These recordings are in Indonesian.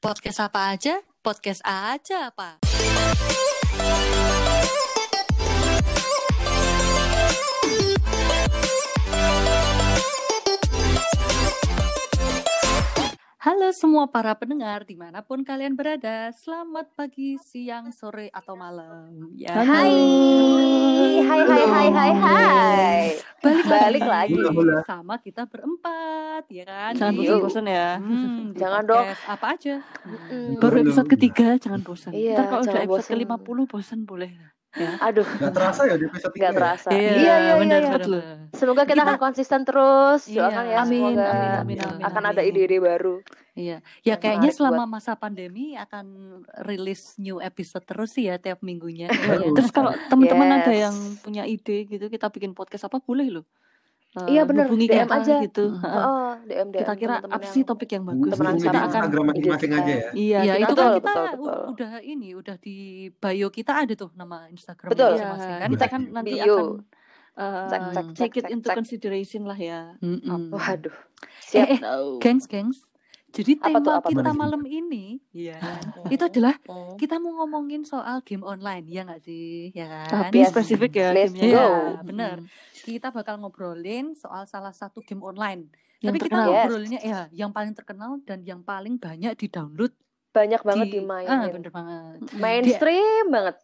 Podcast apa aja? Podcast aja apa? Halo semua para pendengar di mana pun kalian berada, selamat pagi, siang, sore, atau malam. Ya, Hai, hai, hai, hai, hai, hai. balik, Balik lagi. Hula, hula. sama kita berempat, ya kan? Jangan bosan-bosan ya. Hmm, Jangan dong. Apa aja? Baru episode ketiga, jangan bosan. Iya, Ntar kalau udah episode bosan. ke-50 bosan boleh. Ya. Aduh, Gak terasa ya di episode nggak tiga ya? terasa. Iya, Iya, iya, iya. benar, iya. Semoga kita, Kita- akan konsisten terus. Iya. Doakan ya, Amin, semoga amin, amin, amin, akan amin. ada ide-ide baru. Iya, ya Yang kayaknya selama masa pandemi akan rilis new episode terus sih ya tiap minggunya. Iya. Terus kalau teman-teman ada Yes. yang punya ide gitu, kita bikin podcast apa boleh loh. Eh, Iya, bener. hubungi DM kita aja. gitu. Mm. Heeh. Oh, DM DM kita kira teman-teman apa yang- sih topik yang bagus? Hubungi kita akan Instagram masing-masing ide aja ya. Iya, Iya, kita itu betul, kan kita betul, betul. udah ini, udah di bio kita ada tuh nama Instagram Betul. masing-masing Iya, kan. kita kan nanti Bio. akan eh, Cek, cek, cek, take it cek, into cek. consideration lah ya. Mm-mm. Waduh. Eh, Siap. eh, Oh. gengs, gengs. Jadi Apa tema tuh, apa kita malam ini, ya, itu adalah kita mau ngomongin soal game online, ya nggak sih, ya kan? Tapi Yes. spesifik ya Let's gamenya. Iya, go. bener. Hmm. Kita bakal ngobrolin soal salah satu game online. Yang Tapi kita terkenal. Yes. ngobrolinnya ya yang paling terkenal dan yang paling banyak di-download Banyak banget di dimainin. Ah, bener banget. Mainstream banget.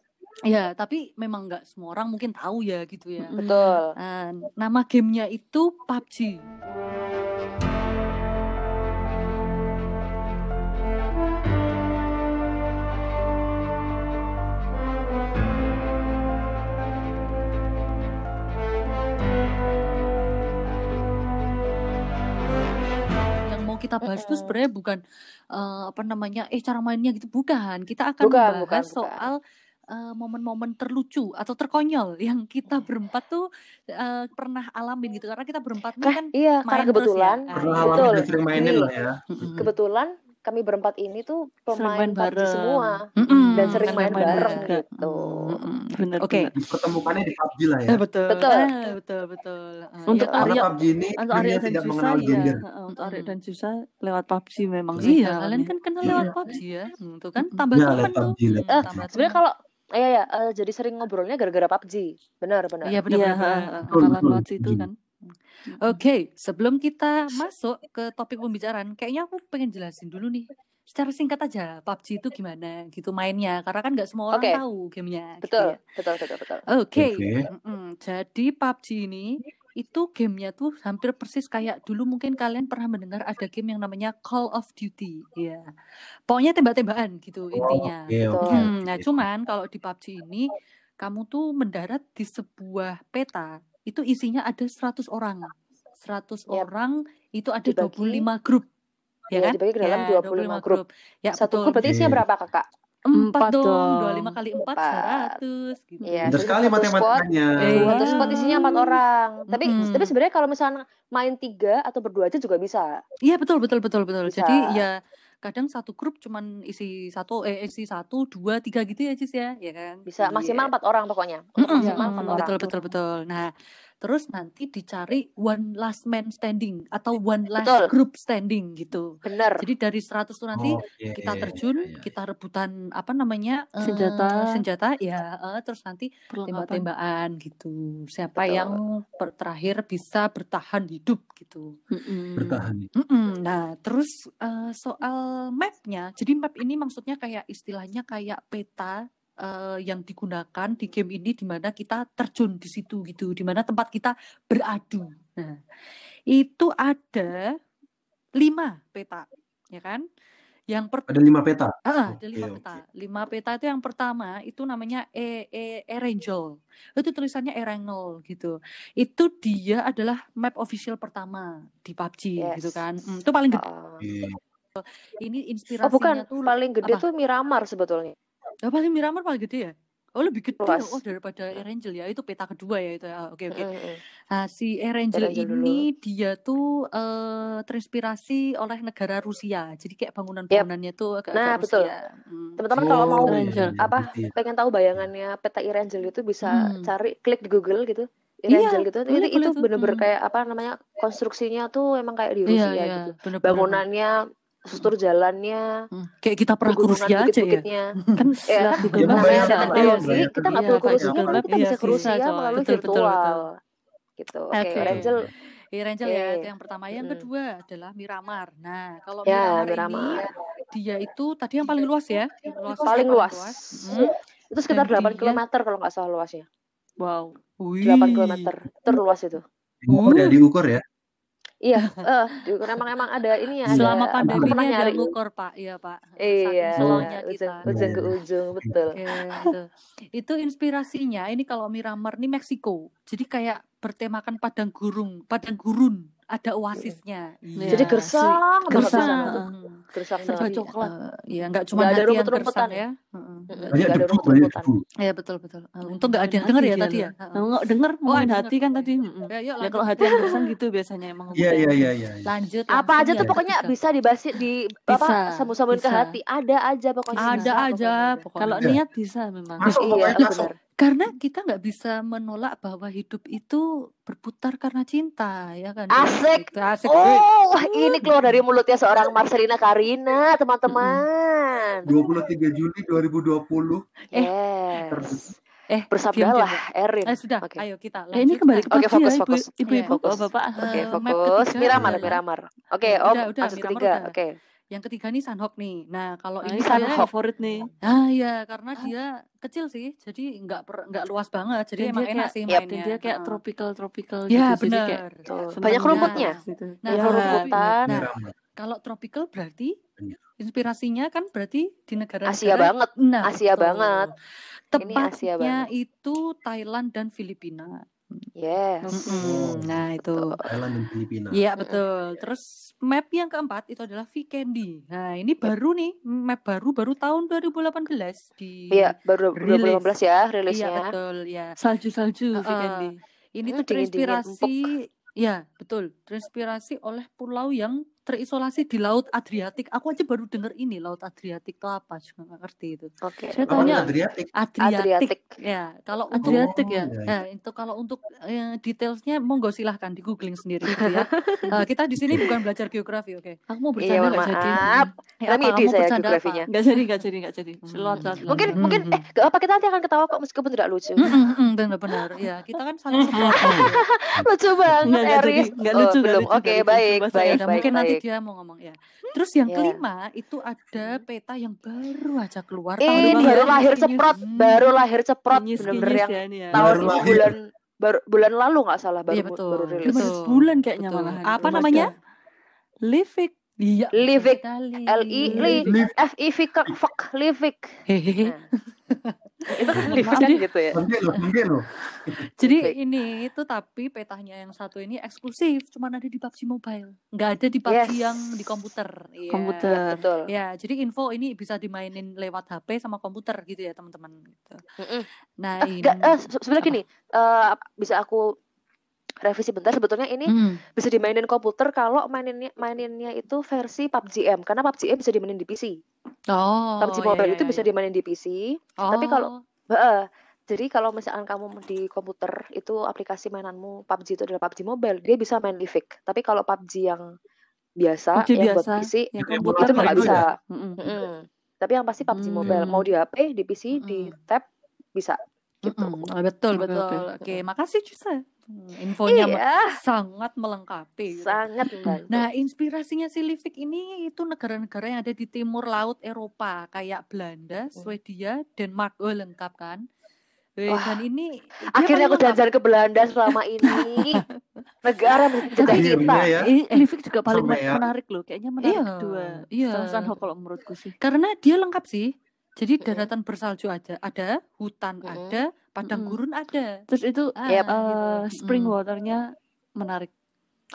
Ya, tapi memang nggak semua orang mungkin tahu ya gitu ya. Betul. Ah, nama gamenya itu PUBG. Mau kita bahas itu sebenarnya bukan eh, apa namanya, eh cara mainnya gitu, bukan. Kita akan Bukan, membahas bukan, bukan. soal eh, momen-momen terlucu atau terkonyol yang kita berempat tuh eh, pernah alamin gitu. Karena kita berempat ini Kah, kan iya, main karena terus ya. kebetulan, Nah, Pernah iya. alami Betul. mainin Nih. lah ya. Kebetulan kami berempat ini tuh pemain bareng. semua Mm-mm. dan sering main main bareng juga. gitu. Mm-mm. Bener, Oke. bener. Ketemukannya di PUBG lah ya. Eh, betul. Betul. Ah, betul, betul. Ah, Untuk ya Arya- PUBG ini Untuk Arya dan tidak Susa mengenal ya, gender. Heeh, untuk Arya dan Susa lewat PUBG memang sih Iya, kalian kan kenal Iya. lewat PUBG ya. Hmm, tuh kan tambah Ya, teman tuh. Hmm, Eh, tambah sebenarnya kalau ya ya eh, jadi sering ngobrolnya gara-gara PUBG. Benar, benar. Iya, Iya, benar. Betul. lewat situ Hmm. kan. Oke, sebelum kita masuk ke topik pembicaraan, kayaknya aku pengen jelasin dulu nih. Secara singkat aja, PUBG itu gimana gitu mainnya. Karena kan nggak semua orang Oke. tahu gamenya. gitu Betul, ya. betul, betul, betul. Oke, Oke. mm-mm. jadi PUBG ini itu gamenya tuh hampir persis kayak dulu mungkin kalian pernah mendengar ada game yang namanya Call of Duty, ya. Pokoknya tembak-tembakan gitu intinya. Oke, oke. Betul. Hmm, nah cuman kalau di PUBG ini kamu tuh mendarat di sebuah peta itu isinya ada 100 orang. 100 Yap. orang itu ada Dibagi- 25 grup. Ya Iya, kan? dibagi ke dalam Ya, 25 grup. Ya, Satu betul. grup berarti isinya Oke. berapa, Kakak? Empat dong. dong. 25 kali 4 Empat. 100 gitu. Iya, Pintar jadi sekali matematikanya. Eh, Satu Iya. squad isinya empat orang. Tapi Mm-mm. tapi sebenarnya kalau misalnya main tiga atau berdua aja juga bisa. Iya betul betul betul betul. Bisa. Jadi ya kadang satu grup cuman isi satu eh isi satu dua tiga gitu ya Cis ya, ya kan? Bisa Jadi, maksimal ya. empat orang pokoknya. Mm-mm, Maksimal mm-mm, empat orang. betul betul betul. Nah terus nanti dicari one last man standing atau one last Betul. group standing gitu. Bener. Jadi dari 100 tuh nanti Oke, kita iya, terjun, iya, iya. kita rebutan apa namanya eh, Senjata. senjata ya, eh, terus nanti tembak-tembakan gitu. Siapa Betul. yang per- terakhir bisa bertahan hidup gitu. Mm-mm. Bertahan. Mm-mm. Nah, terus eh, soal mapnya, jadi map ini maksudnya kayak istilahnya kayak peta eh, yang digunakan di game ini di mana kita terjun di situ gitu, di mana tempat kita beradu. Nah, itu ada lima peta, ya kan? Yang per Ada lima peta. Ah, ada lima peta. Lima peta itu yang pertama itu namanya E E Erangel. Itu tulisannya Erangel gitu. Itu dia adalah map official pertama di PUBG gitu Yes. kan. Hmm, itu paling gede. Oh. Ini Oh inspirasinya bukan, tuh paling gede apa? tuh Miramar sebetulnya. Oh, paling Miramar paling gede ya? Oh lebih gede Luas. oh daripada Erangel ya. Itu peta kedua ya itu. ya. Oke oke. Mm-mm. Nah, si Erangel Erangel dulu. ini dia tuh eh, terinspirasi oleh negara Rusia. Jadi kayak bangunan-bangunannya tuh agak-agak Nah, betul. Hmm. Teman-teman kalau Oh, mau iya, Ranger. iya, apa pengen tahu bayangannya peta Irangel itu bisa Hmm. cari klik di Google gitu. Iya, Irangel gitu. boleh, itu boleh itu bener-bener Hmm. kayak apa namanya konstruksinya tuh emang kayak di Iya, Rusia iya, gitu. bener-bener. Bangunannya struktur jalannya, Hmm, Kayak kita pernah Rusia aja ya. Kan Ya kan? Google Ya, Maps Nah, bayar teknologi bayar kita nggak Iya, perlu pakai Rusia Google kan kita iya bisa Bisa, coy. melalui Betul, betul, virtual. Gitu. Oke, Oke. Rangel. Iya, Rangel ya, itu yang pertama. Yang Mm-mm. kedua adalah Miramar. Nah, kalau Ya, Miramar, Miramar. ini dia itu tadi yang paling luas ya. Luasnya Paling luas. Mm. Itu sekitar Dan 8 dia- km kalau nggak salah luasnya. Wow. 8 km. Terluas itu. Ya, diukur ya. Iya, eh diukur emang emang ada ini ya. Selama ada, pandemi aku pernah ini ada nyari. ngukur, Pak. Iya, Pak. Iya, slownya ujung, kita. ujung ke ujung, betul. Oke, itu. Itu inspirasinya ini kalau Miramar ini Meksiko. Jadi kayak bertemakan padang gurun, padang gurun, ada oasisnya. Iya, Jadi Iya, gersang di Gersang. Gersang Serba coklat. Eh, Iya, nggak cuma Nggak ada hati yang rumput-rumputan ya? ya. Nggak- Banyak ada debu, banyak rumput-rumputan. debu. Iya betul betul. Eh, Untung nggak ada yang denger ya Hati tadi ya. Nggak denger Oh, ngomongin ada hati kan tadi. Ya, Ya kalau hati yang gersang gitu biasanya emang. Iya, iya, iya, iya. iya. Lanjut. Apa aja tuh pokoknya bisa dibasi di apa Bisa, sambung-sambungin ke hati. Ada aja pokoknya. Ada aja pokoknya. Kalau Iya. niat bisa memang. Masuk Iya, pokoknya masuk. benar. Karena kita nggak bisa menolak bahwa hidup itu berputar karena cinta, ya kan? Asik. Gitu. Asik. Oh, ini keluar dari mulutnya seorang Marcelina Karina, teman-teman. 23 Juli 2020. Yes. Eh, Bersabdalah, Erin. Eh sudah, Oke. ayo kita Eh ini lanjut. kembali ke Oke, PUBG fokus, ya, fokus. ibu, ibu-ibu, Fokus. bapak. Oke, Eh, map fokus. ketiga Miramar, Miramar. Oke, Ya, Om, udah, udah, lanjut Miramar ketiga. Oke. Yang ketiga nih Sanhok nih. Nah, kalau Nah, ini Sanhok. favorit nih. Ah ya, karena dia kecil sih, jadi nggak per, nggak luas banget, jadi Dan emang dia enak kayak- sih mainnya. Dan dia kayak Heeh. tropical tropical Ya gitu. Jadi kayak benar. Banyak rumputnya. gitu. Nah, Iya, Rumput-rumputan. Nah. Kalau tropical berarti Iya. inspirasinya kan berarti di negara Asia banget. Nah, Asia betul. banget. Ini Asia Tepatnya banget. itu Thailand dan Filipina. Yes. Mm-mm. Nah, itu. Thailand dan Filipina. Iya, betul. Terus map yang keempat itu adalah Vikendi. Nah, ini baru nih, map baru baru tahun 2018 di Iya, baru Rilis. 2015 ya Iya, rilisnya. betul, ya. Salju-salju Heeh. Vikendi. Ini Hmm, tuh terinspirasi, ya betul, terinspirasi oleh pulau yang terisolasi di Laut Adriatik. Aku aja baru denger ini Laut Adriatik itu apa, juga nggak ngerti itu. Oke. Saya Apa taunya Adriatik? Adriatik. Adriatik. Ya, kalau untuk Adriatik ya. Oh, iya, iya. Ya, itu kalau untuk eh, detailsnya monggo silahkan di googling sendiri gitu ya. Eh, kita di sini bukan belajar geografi, oke? Aku mau Iya, bercanda mohon nggak jadi. maaf. Tapi apa, di kamu saya bercanda apa? geografinya. Nggak jadi, nggak jadi, nggak jadi. Hmm. Lewat, lewat. Mungkin Hmm, mungkin hmm. eh gak apa kita nanti akan ketawa kok meskipun tidak lucu. Mm, mm, mm, benar-benar. Ya, kita kan saling support. ya. lucu banget. Eris. Nggak Oh, lucu, nggak belum. lucu, Oke, baik, saya baik, baik, mungkin nanti baik. Dia mau ngomong ya. Terus yang Ya. kelima itu ada peta yang baru aja keluar Ini tahun Baru baru ya, lahir ceprot, Hmm. baru lahir ceprot bener-bener kinyis yang ya ini ya. tahun Baru ini lahir. bulan baru bulan lalu nggak salah baru Iya, betul. baru rilis. Betul. Bulan kayaknya Betul. Apa namanya? Livik. Iya. Livik. L I Liv. F I V K fuck Livik. Nah. itu kan Livik kan gitu ya. Mungkin loh, mungkin loh. Jadi ini itu tapi petanya yang satu ini eksklusif, cuma ada di PUBG Mobile, nggak ada di PUBG Yes. yang di komputer. Iya. Komputer. Ya, betul. Ya, jadi info ini bisa dimainin lewat HP sama komputer gitu ya teman-teman. Gitu. Nah Eh, ini. eh, se- sebenarnya gini, eh, bisa aku revisi bentar sebetulnya ini Hmm. bisa dimainin komputer kalau maininnya maininnya itu versi PUBG M karena PUBG M bisa dimainin di PC. Oh. PUBG iya, Mobile iya, itu iya. bisa dimainin di PC. tapi kalau- Oh, Heeh. Jadi kalau misalkan kamu di komputer itu aplikasi mainanmu PUBG itu adalah PUBG Mobile, dia bisa main Livik. Tapi kalau PUBG yang biasa PUBG yang buat biasa. PC Yang Itu komputer itu buat nggak itu bisa. ya? Mm-mm. Mm-mm. Tapi yang pasti PUBG Hmm. Mobile mau di HP, di PC, di Mm-mm. tab bisa gitu. mm-mm. Oh, betul Oke, betul. oke. Oke, makasih Cisa. Hmm, Infonya Iya, sangat melengkapi. gitu. sangat membantu. Nah, inspirasinya si Livik ini itu negara-negara yang ada di timur laut Eropa, kayak Belanda, Hmm. Swedia, Denmark. Oh, lengkap kan? Eh, Wah, dan ini Akhirnya aku jalan-jalan ke Belanda selama ini. Negara yang menjajah kita. Ya. Ini Livik juga paling Sampai ya. menarik loh. Kayaknya menarik Iya, kedua. iya. Menurutku sih. Karena dia lengkap sih. Jadi daratan bersalju aja ada, hutan Mm-mm. ada, padang Mm-mm. gurun ada. Terus itu Ah, Yep. eh, gitu. spring Mm. waternya menarik.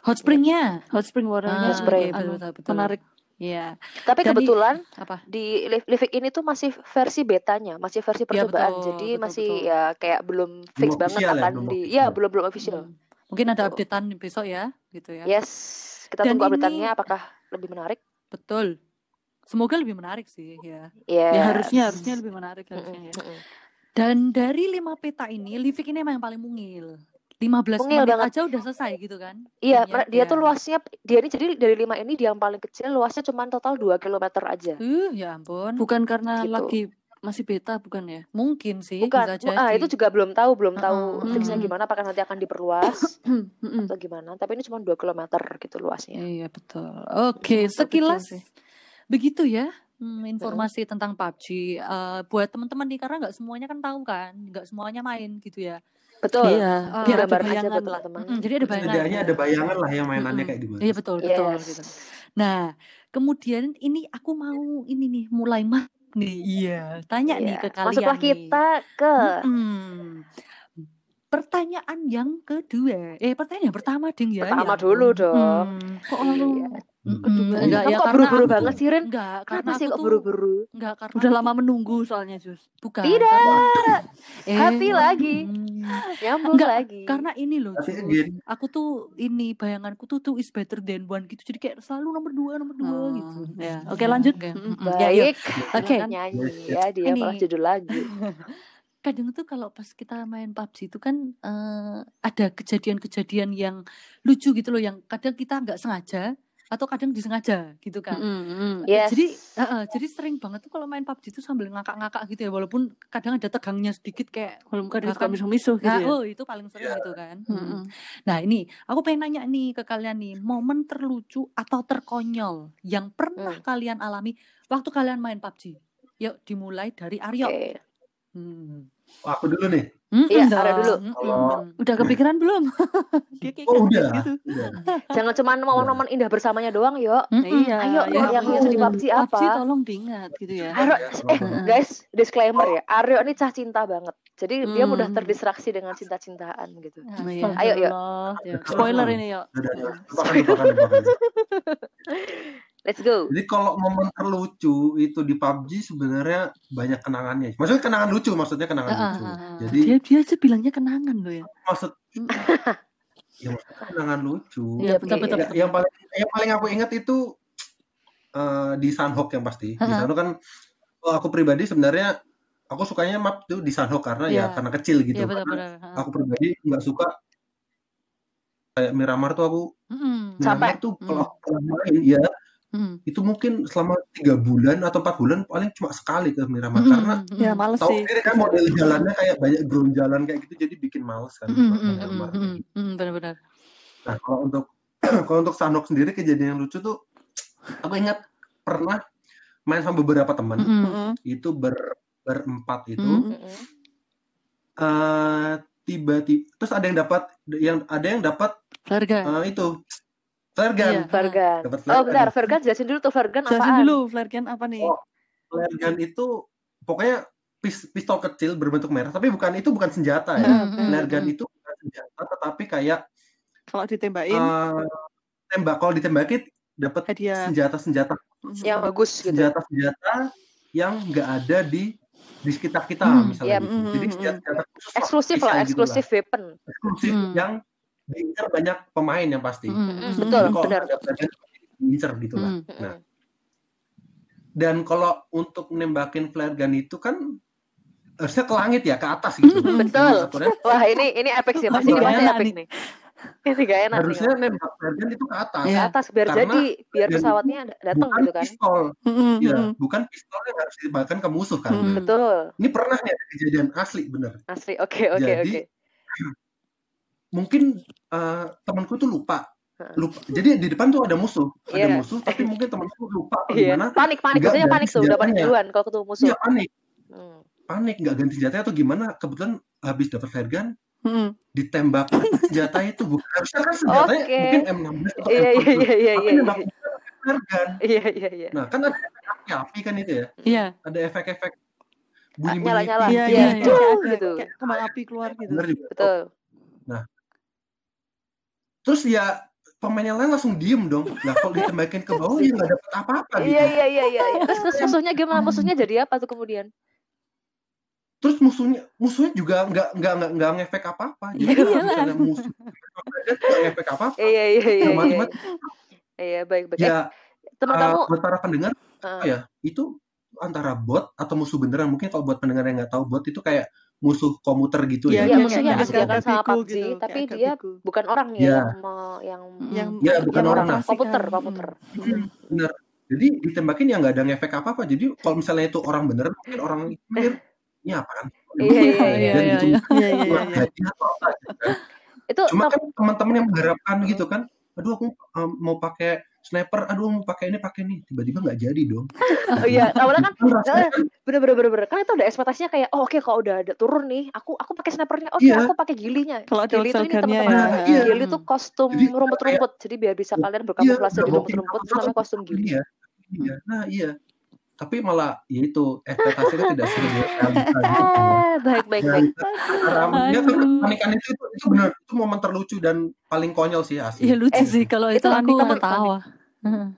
Hot springnya. Hot spring waternya Ah, Hot spring. oke, betul, betul, betul. menarik. Iya. Tapi Dan kebetulan Apa? di Liv- Livik ini tuh masih versi betanya, masih versi Iya, percobaan. betul, Jadi betul, masih betul. ya kayak belum fix Belum banget official ya, akan belum di official. ya belum belum official. Hmm. Mungkin ada Betul. updatean besok ya, gitu ya. Yes, kita Dan tunggu ini- updateannya apakah lebih menarik? Betul. Semoga lebih menarik sih ya. Yes. Ya harusnya harusnya lebih menarik harusnya ya. mm-mm. Dan dari lima peta ini, Livik ini emang yang paling mungil. 15 Mungil menit banget. aja udah selesai gitu kan. Iya, mer- dia tuh Ya. luasnya dia ini jadi dari lima ini dia yang paling kecil luasnya cuma total 2 km aja. Uh, ya ampun. Bukan karena Gitu. lagi masih beta bukan ya? Mungkin sih Bukan, bisa jadi. ah itu juga belum tahu, belum tahu Heeh, fixnya gimana apakah nanti akan diperluas atau gimana. Tapi ini cuma 2 km gitu luasnya. Iya betul. Oke, Termasuk sekilas kecil sih. Begitu ya hmm, informasi tentang PUBG. Eh, buat teman-teman nih karena nggak semuanya kan tahu kan, nggak semuanya main gitu ya. Betul. Iya, biar ada gambaran aja bayangan buat lah. teman-teman. Mm-mm, jadi ada bayangan. Setidaknya ada bayangan lah ya mainannya Mm-mm. kayak gimana. Iya betul betul Yes. gitu. Nah, kemudian ini aku mau ini nih mulai mah nih. Iya, tanya nih Iya. ke kalian Masuklah nih. kita ke Mm-mm. Pertanyaan yang kedua. Eh, pertanyaan yang pertama ding ya. Pertama ya dulu dong. Mm. Kok lalu Iya. Enggak ya kok karena buru-buru aku- banget sih, Rin? Enggak, karena Kenapa sih aku kok tuh buru-buru? enggak karena Udah aku- lama menunggu soalnya Jus. bukan. Tidak. karena- Eh, Hati lagi. mm, Nyambung Enggak, lagi. karena ini loh, Tapi Jus. Aku tuh ini bayanganku tuh tuh is better than one gitu. Jadi kayak selalu nomor dua, nomor dua Oh, gitu. ya. Oke, lanjut. Oke. Mm-mm. Mm-mm. Ya, yuk. Baik. Oke. Silakan nyanyi ya dia Ini. malah judul lagu. kadang tuh kalau pas kita main PUBG itu kan eh, ada kejadian-kejadian yang lucu gitu loh yang kadang kita nggak sengaja atau kadang disengaja gitu kan. Mm-mm, mm. Yes. Jadi eh, eh, jadi sering banget tuh kalau main PUBG itu sambil ngakak-ngakak gitu ya walaupun kadang ada tegangnya sedikit kayak Kalau Bahkan- suka misuh-misuh gitu nah, ya. oh itu paling sering Iya. gitu kan. Mm-mm. Nah ini aku pengen nanya nih ke kalian nih momen terlucu atau terkonyol yang pernah Hmm. kalian alami waktu kalian main PUBG. Yuk dimulai dari Aryo. Oke. Hmm. Oh, aku dulu nih. Mm-mm Iya, dong. Aryo dulu. Kalau- Udah kepikiran belum? Dia kayak Oh udah. gitu. udah. Jangan cuma momen-momen indah bersamanya doang, yuk. Mm-mm. Iya, Ayo, ya yang ampun. biasa di PUBG apa? PUBG tolong diingat gitu ya. Aryo, Ya, eh guys, disclaimer ya. Aryo ini cah cinta banget. Jadi dia mudah Hmm. terdistraksi dengan cinta-cintaan gitu. Oh, iya. Ayo, yuk. Astagfirullah. Ya. Spoiler ini yuk. Udah, Let's go. Jadi kalau momen terlucu itu di PUBG sebenarnya banyak kenangannya. Maksudnya kenangan lucu, maksudnya kenangan Ah, lucu. ah, ah. Jadi Dia dia aja bilangnya kenangan loh ya. maksud Mm. ya maksudnya kenangan lucu. Iya, betul, Oke. betul, Ya, betul. yang paling yang paling aku ingat itu eh, di Sunhawk yang pasti. Di Ha-ha. sana kan oh, aku pribadi sebenarnya aku sukanya map tuh di Sunhawk karena ya Iya. karena kecil gitu. Iya Karena benar-benar. Ha. aku pribadi nggak suka kayak Miramar tuh aku Mm-mm. Sampai- Miramar tuh Hmm. kalau pernah main ya Mm. itu mungkin selama tiga bulan atau empat bulan paling cuma sekali ke Miramar Mm-mm. karena Mm-mm. Ya males tahu sih. sendiri kan model jalannya kayak banyak ground jalan kayak gitu jadi bikin males kan Mm-mm, buat mm-mm, main Miramar. mm-mm, mm-mm, Benar-benar. Nah kalau untuk kalau untuk Sanok sendiri kejadian yang lucu tuh aku ingat pernah main sama beberapa teman. Mm-mm. itu ber berempat itu eh tiba-tiba terus ada yang dapat yang ada yang dapat Keluarga. eh, itu gun Iya. Vergan. Oh, gun. bentar, Vergan jelasin dulu tuh Vergan Jelasin apaan? dulu gun apa nih? Oh. gun itu pokoknya pis- pistol kecil berbentuk merah tapi bukan itu bukan senjata ya flare gun mm-mm. itu bukan senjata tetapi kayak Kalau ditembakin eh, tembak kalau ditembakin dapat senjata-senjata Mhm. Yang bagus gitu. senjata-senjata yang nggak ada di di sekitar kita Hmm, misalnya iya, gitu. mm, Jadi mm, senjata-senjata khusus lah, Eksklusif lah, gitu eksklusif weapon. eksklusif Hmm. yang diincar banyak pemain yang pasti. Mm, mm-mm. betul. Jadi kalau benar. ada pelajaran diincar gitu lah. Mm. Nah, dan kalau untuk nembakin flare gun itu kan harusnya ke langit ya, ke atas gitu. Mm, betul. Wah, ini ini epic sih, pasti dibahasnya enak epic nih. Ini gak enak nih. harusnya nembak flare gun itu ke atas. Ke atas biar Karena jadi biar pesawatnya datang bukan gitu kan. pistol. Mhm, Ya, mhm. bukan pistol yang harus ditembakkan ke musuh kan. Mm. Nah, Betul. Ini pernah nih ada kejadian asli bener. Asli. Oke, oke, Jadi oke. Mungkin eh, temanku tuh lupa lupa jadi di depan tuh ada musuh ada Iya. musuh tapi mungkin temanku lupa apa Iya. gimana Panik, panik. Biasanya ganti panik tuh, udah panik duluan kalau ketemu musuh. iya panik Hmm. panik nggak ganti senjatanya atau gimana kebetulan habis dapat flare gun Mhm. ditembak senjata itu bukan harusnya kan senjatanya Oke. mungkin M16 atau Iya, iya, M40 iya, iya, tapi iya. nembak flare gun Iya, iya, iya. nah kan ada api-api kan itu ya Iya. ada efek-efek Ah, bunyi-bunyi Nyala-nyala. Iya, Iya, iya, iya. Gitu. kayak kembang api keluar gitu. Betul. Terus ya pemain yang lain langsung diem dong nah kalau ditembakin ke bawah ya nggak dapet apa-apa gitu Iya, iya, iya, iya. iya. Terus, terus musuhnya gimana? Musuhnya jadi apa tuh kemudian? terus musuhnya musuhnya juga nggak nggak nggak nggak ngefek apa apa jadi Iya kalau misalnya musuh nggak ngefek apa apa Iya, iya, iya, ya iya. Iya, baik, baik. Eh, ya teman uh, kamu buat para pendengar uh, apa ya itu antara bot atau musuh beneran mungkin kalau buat pendengar yang nggak tahu bot itu kayak musuh komuter gitu Iya, ya. Iya, musuhnya disediakan sama PUBG, gitu, tapi dia Bigo. bukan orang ya Iya. yang yang yang Ya, bukan yang orang. mengoperasikan. komputer, komputer. Bener. Jadi ditembakin ya nggak ada ngefek apa-apa. Jadi kalau misalnya itu orang bener, mungkin orang mikir, ini apaan? Iya, iya, Iya, iya. Iya, itu iya. Iya iya iya. gitu kan. Itu Cuma kan teman-teman yang mengharapkan gitu kan, aduh aku um, mau pakai sniper, aduh mau pakai ini pakai ini, tiba-tiba nggak jadi dong. oh iya, awalnya kan Kan kan bener bener bener bener kan itu udah ekspektasinya kayak oh oke kalau udah ada turun nih aku aku pakai snipernya oke Iya. aku pakai gilinya Kalau ada gili itu ini teman-teman ya. aku. Iya. gili itu kostum rumput-rumput jadi biar bisa kalian berkamuflase iya, di rumput-rumput namanya kostum gili Iya, iya. Nah iya. Tapi malah ya itu ekspektasinya tidak sesuai dengan realita gitu. eh baik baik baik antara ya kan kepanikan itu itu, itu benar itu momen terlucu dan paling konyol sih asli. Iya lucu Eh, sih kalau itu itu aku ketawa.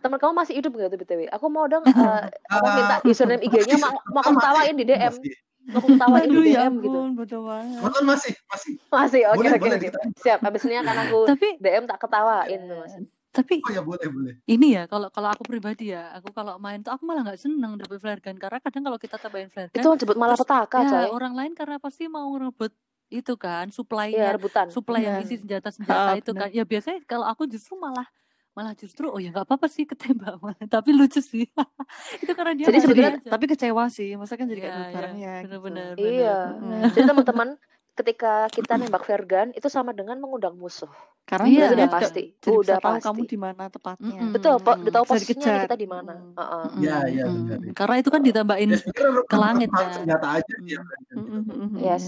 teman kamu masih hidup nggak tuh btw aku mau dong eh, aku minta Ah, username IG-nya mau aku masih, ketawain di DM masih. mau aku ketawain di Aduh ya DM gitu bodoh banget. Betul masih masih. masih oke Boleh, oke oke diketawain. siap abis ini akan aku Tapi DM tak ketawain tuh mas tapi Oh ya boleh boleh. ini ya kalau kalau aku pribadi ya, aku kalau main tuh aku malah nggak seneng dapet flare gun karena kadang kalau kita tambahin flare gun itu jemput malah petaka ya coy orang lain karena pasti mau ngerebut itu kan Iya supply-nya rebutan supply yang Benar. isi senjata-senjata Ah, itu benar. kan ya biasanya kalau aku justru malah malah justru oh ya nggak apa-apa sih ketembak malah tapi lucu sih itu karena dia Jadi sengaja. Tapi kecewa sih, masa kan jadi kayak Iya, iya. barangnya gitu. bener-bener Iya. Mm. Jadi teman-teman, ketika kita nembak gun itu sama dengan mengundang musuh. Karena Iya. dia Udah juga pasti, Jadi udah bisa tahu pasti. kamu di mana tepatnya. Mm-mm. Betul, po- udah tahu posisinya nih kita di mana. Mm. Heeh. Iya, iya, benar. karena itu kan ditambahin Ya ke langit kan. senjata aja dia. Mm-mm, Yes.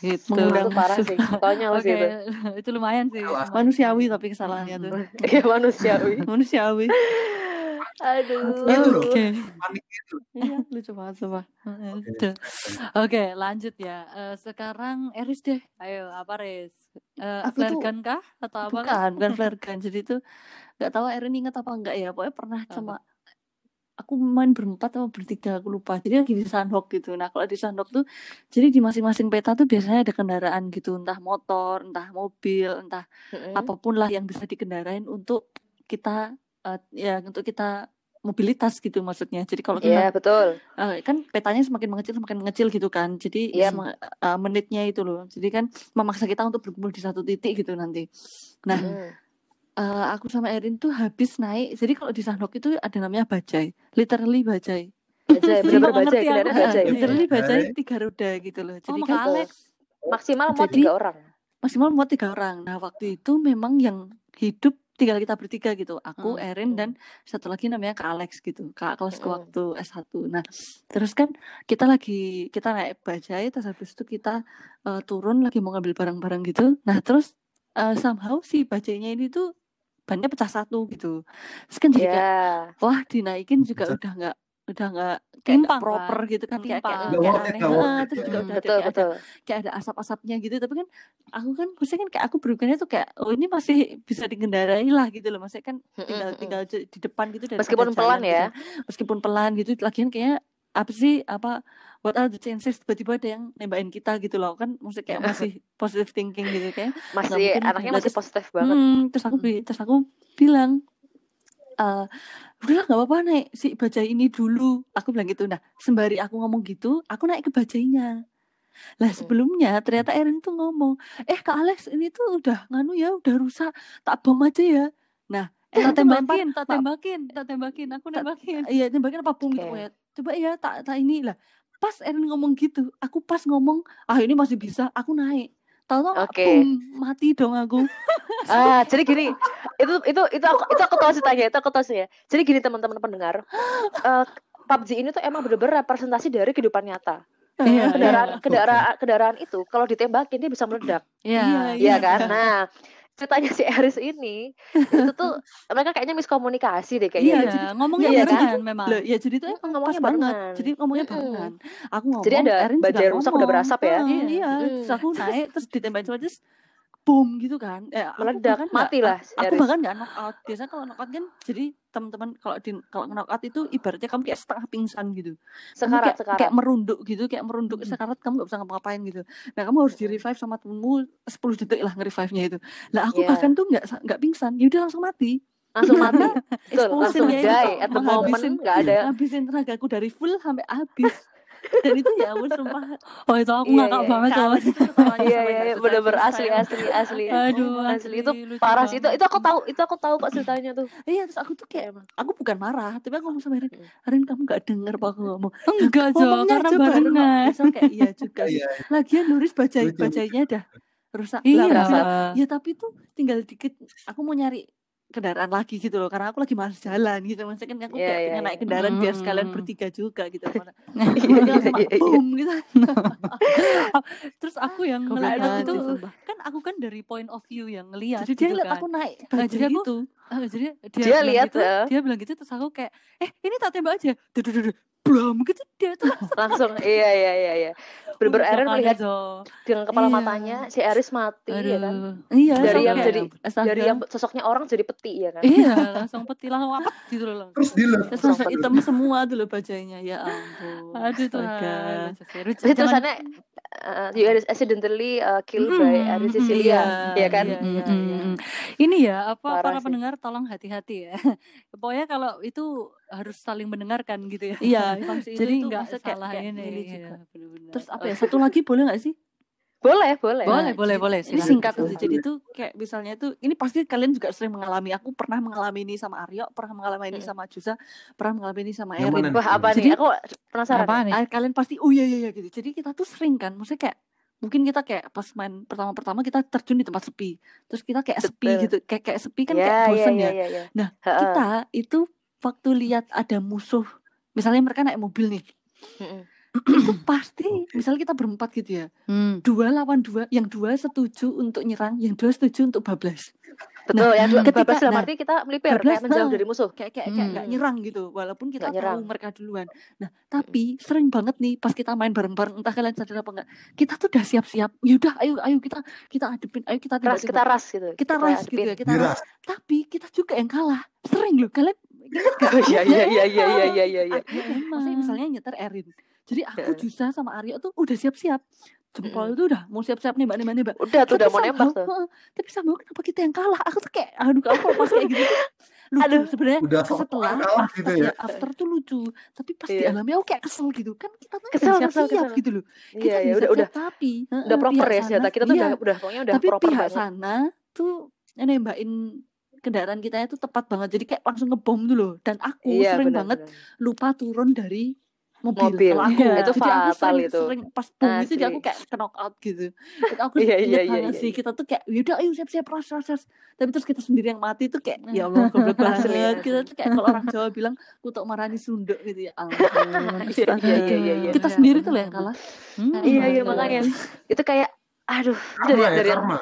gitu Mengundang Itu parah sih. Konyol oke sih itu. itu lumayan sih. Manusiawi tapi kesalahannya tuh. Iya manusiawi. Manusiawi. Aduh. Gitu loh. oke Panik gitu. Iya, lucu banget sumpah. Oke, lanjut ya. Eh, sekarang Eris deh. Ayo, apa Riz? Eh, Aku flare tuh- gun kah atau apa? kah? Bukan, bukan flare gun. Jadi itu nggak tahu Erin inget apa enggak ya. Pokoknya pernah Apa? sama aku main berempat atau bertiga aku lupa. Jadi lagi di Sandhawk gitu. Nah kalau di Sandhawk tuh jadi di masing-masing peta tuh biasanya ada kendaraan gitu, entah motor, entah mobil, entah Mm-mm. apa pun lah yang bisa dikendarain untuk kita eh, ya untuk kita mobilitas gitu maksudnya. Jadi kalau Iya kita betul. eh, kan petanya semakin mengecil semakin mengecil gitu kan. Jadi Iya. sema- eh, menitnya itu loh. Jadi kan memaksa kita untuk berkumpul di satu titik gitu nanti. Nah, Mm. eh, aku sama Erin tuh habis naik. Jadi kalau di Sandok itu ada namanya bajai, literally bajai. Bajai, bajai, ngerti kendaraan aku. bajai. Literally bajai Bajai. tiga roda gitu loh. Oh, Jadi Maka kan Alex. Maksimal mau tiga orang. maksimal muat tiga orang. Nah waktu itu memang yang hidup tinggal kita bertiga gitu. Aku, Hmm, Erin dan satu lagi namanya Kak Alex gitu. Kak kelasku Hmm. waktu S1. Nah terus kan kita lagi kita naik bajai terus habis itu kita eh, turun lagi mau ngambil barang-barang gitu. Nah terus eh, somehow si bajainya ini tuh bannya pecah satu gitu. Terus kan jadi kayak Iya. wah dinaikin juga udah nggak udah nggak kayak Timpang, proper kan? gitu kan kayak kayak, Timpang. Kayak it, aneh terus juga Hmm. udah ada Betul, kayak ada betul. kayak ada asap-asapnya gitu tapi kan aku kan maksudnya kan kayak aku berpikirnya tuh kayak oh ini masih bisa dikendarai lah gitu loh maksudnya kan tinggal Mm-mm. tinggal j- di depan gitu daripada Meskipun pelan ya. gitu. meskipun pelan gitu lagian kayaknya apa sih apa what are the chances tiba-tiba ada yang nembakin kita gitu loh kan maksudnya kayak masih positive thinking gitu kayak Masih mungkin anaknya masih terus- positif banget. Hmm, terus aku terus aku bilang eh udahlah nggak apa-apa naik si bajai ini dulu. Aku bilang gitu. Nah sembari aku ngomong gitu aku naik ke bajainya. Lah sebelumnya ternyata Erin tuh ngomong eh kak Alex ini tuh udah nganu ya udah rusak. Tak bom aja ya. Nah Tak Erin tuh melempar tembakin, tak tembakin, tak tembakin, aku Tak- nembakin. iya tembakin apa bom gitu pokoknya coba ya tak tak ini. Lah pas Erin ngomong gitu aku pas ngomong ah ini masih bisa aku naik tahu-tahu Oke. boom mati dong aku Ah, jadi gini, itu itu itu aku itu aku tahu ceritanya, itu aku tahu sih ya. Jadi gini teman-teman pendengar, eh PUBG ini tuh emang bener-bener representasi dari kehidupan nyata. Iya, Kendaraan kendaraan kendaraan itu kalau ditembakin dia bisa meledak, Iya, Iya kan? Nah, ceritanya si Eris ini itu tuh mereka kayaknya miskomunikasi deh Iya, kayaknya. jadi- ngomongnya iya kan? barengan memang. Loh, ya jadi itu emang ngomongnya pas banget. barengan. Jadi ngomongnya barengan. Aku ngomong, Jadi ada Erin juga bajai rusak udah ngomong. berasap ya? Heeh, Iya. Iya, Mm. terus aku naik terus ditembakin sama terus boom gitu kan. Eh, Meledak, nggak- mati lah Aku bahkan nggak knock out. Biasanya kalau knock out kan jadi teman-teman kalau di kalau knock out itu ibaratnya kamu kayak setengah pingsan gitu. Kamu Sekarat kayak, sekarat. kayak merunduk gitu, kayak merunduk Mm. sekarat kamu nggak bisa ngapa-ngapain gitu. Nah, kamu harus di revive sama temenmu 10 detik lah nge-revive-nya itu. Lah aku Iya. bahkan tuh nggak nggak pingsan, ya udah langsung mati. langsung mati. Langsung itu die at the moment nggak ada. Habisin tenagaku dari full sampai habis. dan itu ya ampun sumpah Oh itu aku Iya, ngakak iya. banget ketawanya Iya iya iya bisa bener-bener asli asli asli. Aduh, asli itu lucu parah sih itu itu aku tahu itu aku tahu kok ceritanya tuh. iya terus aku tuh kayak Emang. aku bukan marah tapi aku ngomong sama Erin Hmm. Erin kamu gak denger apa aku ngomong Enggak Jo, karena barengan. Kayak iya juga sih Iya, lagian Nuris baca Lucu. bacanya dah rusak Lah, Iya. bilang, ya tapi tuh tinggal dikit aku mau nyari kendaraan lagi gitu loh karena aku lagi males jalan gitu maksudnya kan aku Iya, kayak iya, pengen iya. naik kendaraan biar sekalian Mm. bertiga juga gitu Tiba-tiba iya, iya, boom gitu Terus aku yang ngeliat banget itu sumpah. kan aku kan dari point of view yang ngeliat jadi dia gitu ngeliat kan. aku naik Nah, jadi aku- gitu Ah, jadi dia, Dia bilang lihat, gitu, eh. dia bilang gitu terus aku kayak eh ini tak tembak aja. Duh, duh, duh, Blam gitu dia tuh Langsung iya iya iya iya. Bener-bener Erin Udah melihat dengan kepala Iya. matanya si Eris mati ya kan. Aduh. iya Dari yang jadi- astaga. Dari yang sosoknya orang jadi peti ya kan. Iya, langsung peti langsung apa gitu loh. langsung. Terus di love. Terus langsung hitam semua tuh loh bajainya ya ampun Aduh tuh. astaga Terus tulisannya uh, you accidentally uh, killed by Mm, Aris mm, Cecilia, iya, ya kan? iya, iya, iya. Ini ya apa Parah para sih. pendengar tolong hati-hati ya. Pokoknya kalau itu harus saling mendengarkan gitu ya. iya Jadi nggak kayak, salah kayak ini. iya, juga. bener-bener. terus apa ya satu lagi boleh nggak sih Boleh, boleh. Boleh, Nah, boleh, jadi- boleh. Ini singkat sih. Jadi tuh kayak misalnya tuh ini pasti kalian juga sering mengalami. Aku pernah mengalami ini sama Aryo, pernah mengalami ini sama Jusa, pernah mengalami ini sama Erin. Wah, apa Jadi- nih? Aku penasaran. Apa nih? Ah, kalian pasti oh iya iya iya gitu. Jadi kita tuh sering kan, maksudnya kayak mungkin kita kayak pas main pertama-pertama kita terjun di tempat sepi. Terus kita kayak sepi Betul. gitu. Kayak kayak sepi kan ya, kayak ya, bosen ya, ya. ya, ya. Nah, kita itu waktu lihat ada musuh, misalnya mereka naik mobil nih. Itu pasti misalnya kita berempat gitu ya. Hmm. Dua lawan dua, yang dua setuju untuk nyerang, yang dua setuju untuk bablas. Betul, yang dua ketika- bablas dalam nah, arti kita melipir bablas, kayak menjauh ha. dari musuh. kayak kayak kayak nggak Hmm. nyerang gitu walaupun kita nyerang. tahu mereka duluan nah tapi sering banget nih pas kita main bareng-bareng entah kalian sadar apa enggak kita tuh udah siap-siap yaudah ayo ayo kita kita hadepin ayo kita Ras, kita ras gitu. kita ras gitu ya kita ras tapi kita juga yang kalah sering loh kalian gak? oh iya iya iya iya iya iya iya, iya. maksudnya misalnya nyetir Erin. Jadi aku Jusa sama Aryo tuh udah siap-siap. Jempol tuh udah mau siap-siap nih mbak-nembak. udah tuh udah mau nembak tuh. tapi sama kenapa kita yang kalah? Aku tuh kayak aduh kamu kok pas kayak gitu? Lucu. Aduh, sebenarnya udah setelah after, gitu ya. after tuh lucu. Tapi pas yeah. dialami iya. aku kayak kesel gitu. Kan kita tuh kesel, siap, kesel, siap kesel. gitu loh. Iya, kita yeah, yeah, udah udah. tapi udah proper ya sih ya. kita tuh udah udah pokoknya udah tapi proper pihak sana tuh eh, nembakin kendaraan kita itu tepat banget jadi kayak langsung ngebom dulu dan aku Iya, sering benar, banget benar. lupa turun dari mobil, Mobil. kalau aku Iya. Itu jadi aku fatal sering, itu. sering pas bom itu jadi aku kayak knock out gitu Itu aku Iya, iya, iya, banget iya, sih iya. kita tuh kayak yaudah ayo siap-siap ras ras ras tapi terus kita sendiri yang mati tuh kayak ya Allah goblok banget kita tuh kayak kalau orang Jawa bilang kutuk marani sunduk gitu ya Iya, astaga. iya, iya, iya, iya. kita Benar, sendiri tuh loh yang kalah Hmm. Iya, iya, makanya. Itu kayak aduh, Karma dari ya, dari karma.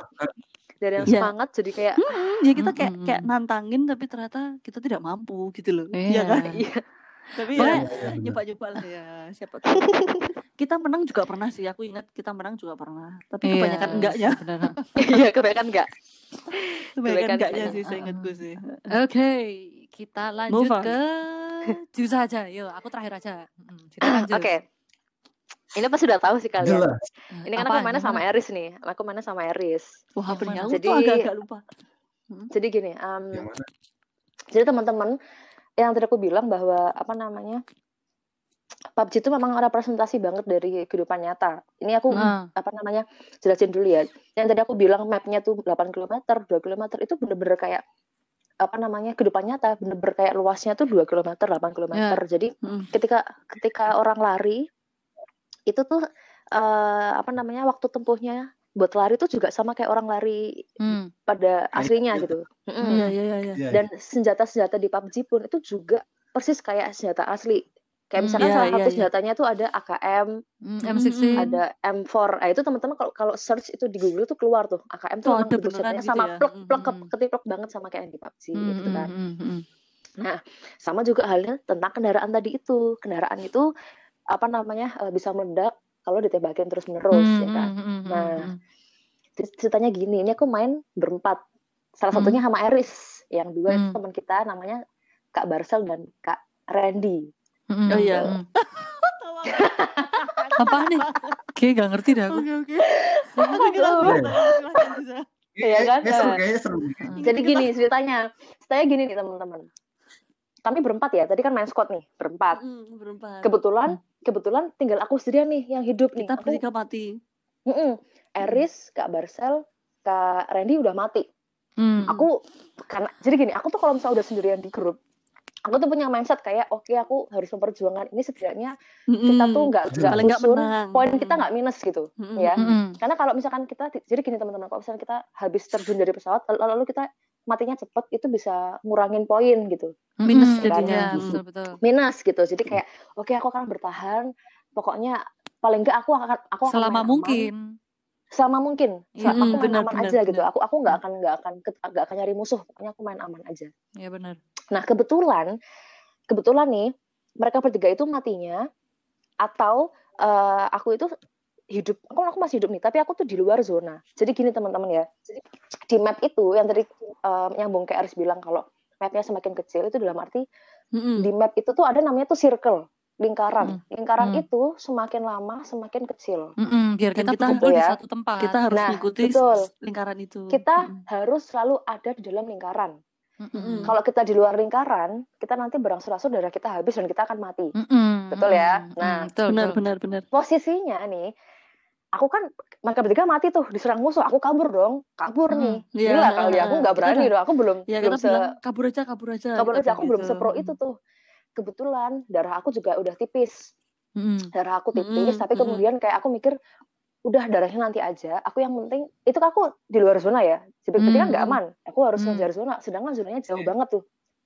Dari yang Iya. semangat jadi kayak Hmm, ya kita kayak Mm-mm. kayak nantangin tapi ternyata kita tidak mampu gitu loh Iya. Iya kan iya. tapi ya iya, iya, nyoba-nyoba lah ya siapa tahu kita menang juga pernah sih aku ingat kita menang juga pernah tapi Iya, kebanyakan enggaknya. Iya, kebanyakan enggak. kebanyakan enggaknya sih saya ingatku sih Oke, kita lanjut Move on. ke Jus aja. Yuk, aku terakhir aja. Hmm, silakan, Jus. Ini pasti udah tahu sih kalian. Jelas. Ini kan aku mainnya Yang sama mana? Eris nih. Aku mainnya sama Eris. wah mana? aku Jadi- agak-agak lupa Jadi gini, mana? jadi teman-teman yang tadi aku bilang bahwa apa namanya PUBG itu memang representasi banget dari kehidupan nyata. Ini aku Nah, apa namanya jelasin dulu ya. Yang tadi aku bilang mapnya tuh 8 km, 2 km itu bener-bener kayak apa namanya kehidupan nyata, bener-bener kayak luasnya tuh 2 km, 8 km. Ya. Jadi Mm. ketika ketika orang lari itu tuh eh, apa namanya waktu tempuhnya buat lari tuh juga sama kayak orang lari hmm. pada aslinya gitu. gitu. Iya iya iya iya Iya, Dan senjata-senjata di PUBG pun itu juga persis kayak senjata asli. Kayak Hmm, misalkan iya, salah iya, satu iya. senjatanya tuh ada AKM, Hmm, Mm, M16. mm, ada M4. Nah, itu teman-teman kalau kalau search itu di Google tuh keluar tuh. AKM tuh emang ada beneran senjatanya gitu sama ya. plek Mm, plek mm. ketiplek banget sama kayak yang di PUBG Hmm, gitu kan. hmm, hmm, hmm. Sama juga halnya tentang kendaraan tadi itu. Kendaraan itu apa namanya eh, bisa meledak kalau ditembakin terus menerus Hmm, ya kan. hmm, hmm, Nah, hmm. Jadi ceritanya gini, ini aku main berempat. Salah Hmm. satunya sama Eris, yang dua Hmm. teman kita namanya Kak Barcel dan Kak Randy. Hmm, Oh, iya. hmm. Apa nih? Kayak gak ngerti dah aku. oke oke aku kira aku Iya. kan? Kayaknya seru, Nah. Jadi gini ceritanya, ceritanya gini nih teman-teman. Kami berempat ya, tadi kan main squad nih, berempat. Mm, berempat Kebetulan kebetulan tinggal aku sendirian nih yang hidup nih Kita aku bertiga mati. Mm-mm. Eris Kak Barcel Kak Randy udah mati Hmm. aku karena jadi gini aku tuh kalau misalnya udah sendirian di grup aku tuh punya mindset kayak oke aku harus memperjuangkan ini setidaknya kita tuh nggak nggak usun, poin kita nggak minus gitu Mm-mm. ya Mm-mm. karena kalau misalkan kita jadi gini teman-teman kalau misalkan kita habis terjun dari pesawat lalu kita matinya cepet itu bisa ngurangin poin gitu Minus Mm-mm. jadinya. Betul betul. minus gitu jadi kayak oke aku akan bertahan pokoknya paling nggak aku akan aku akan Selama main aman. mungkin. selama mungkin Iya, Selama aku main benar, aman benar, aja gitu benar. aku aku nggak akan nggak akan nggak akan nyari musuh pokoknya aku main aman aja Ya benar. Nah, kebetulan kebetulan nih mereka bertiga itu matinya atau eh, aku itu hidup aku aku masih hidup nih, tapi aku tuh di luar zona. Jadi gini teman-teman ya. Jadi di map itu yang tadi eh, nyambung kayak Aris bilang kalau mapnya semakin kecil itu dalam arti Mm-mm. di map itu tuh ada namanya tuh circle, lingkaran. Lingkaran Hmm. itu semakin lama semakin kecil. Mm-mm, biar Dan kita, kita berkumpul di ya, satu tempat. Kita harus Nah, mengikuti betul. lingkaran itu. Kita Mm-mm. harus selalu ada di dalam lingkaran. Mm-mm. Kalau kita di luar lingkaran, kita nanti berangsur-angsur darah kita habis dan kita akan mati. Mm-mm, Betul ya? Nah, betul, benar betul. benar benar. posisinya nih aku kan mereka bertiga mati tuh diserang musuh. Aku kabur dong. Kabur Hmm, nih. iya, gila kali aku nggak kita berani dong aku belum Ya belum se bilang kabur aja kabur aja. kabur aja. aku bilang belum gitu. sepro itu tuh. Kebetulan darah aku juga udah tipis. Mm-mm. darah aku tipis Mm-mm, tapi mm-mm. kemudian kayak aku mikir udah darahnya nanti aja. Aku yang penting itu kan aku di luar zona ya. Berarti kan nggak Hmm. aman. Aku harus Hmm. ngejar zona. Sedangkan zonanya jauh banget tuh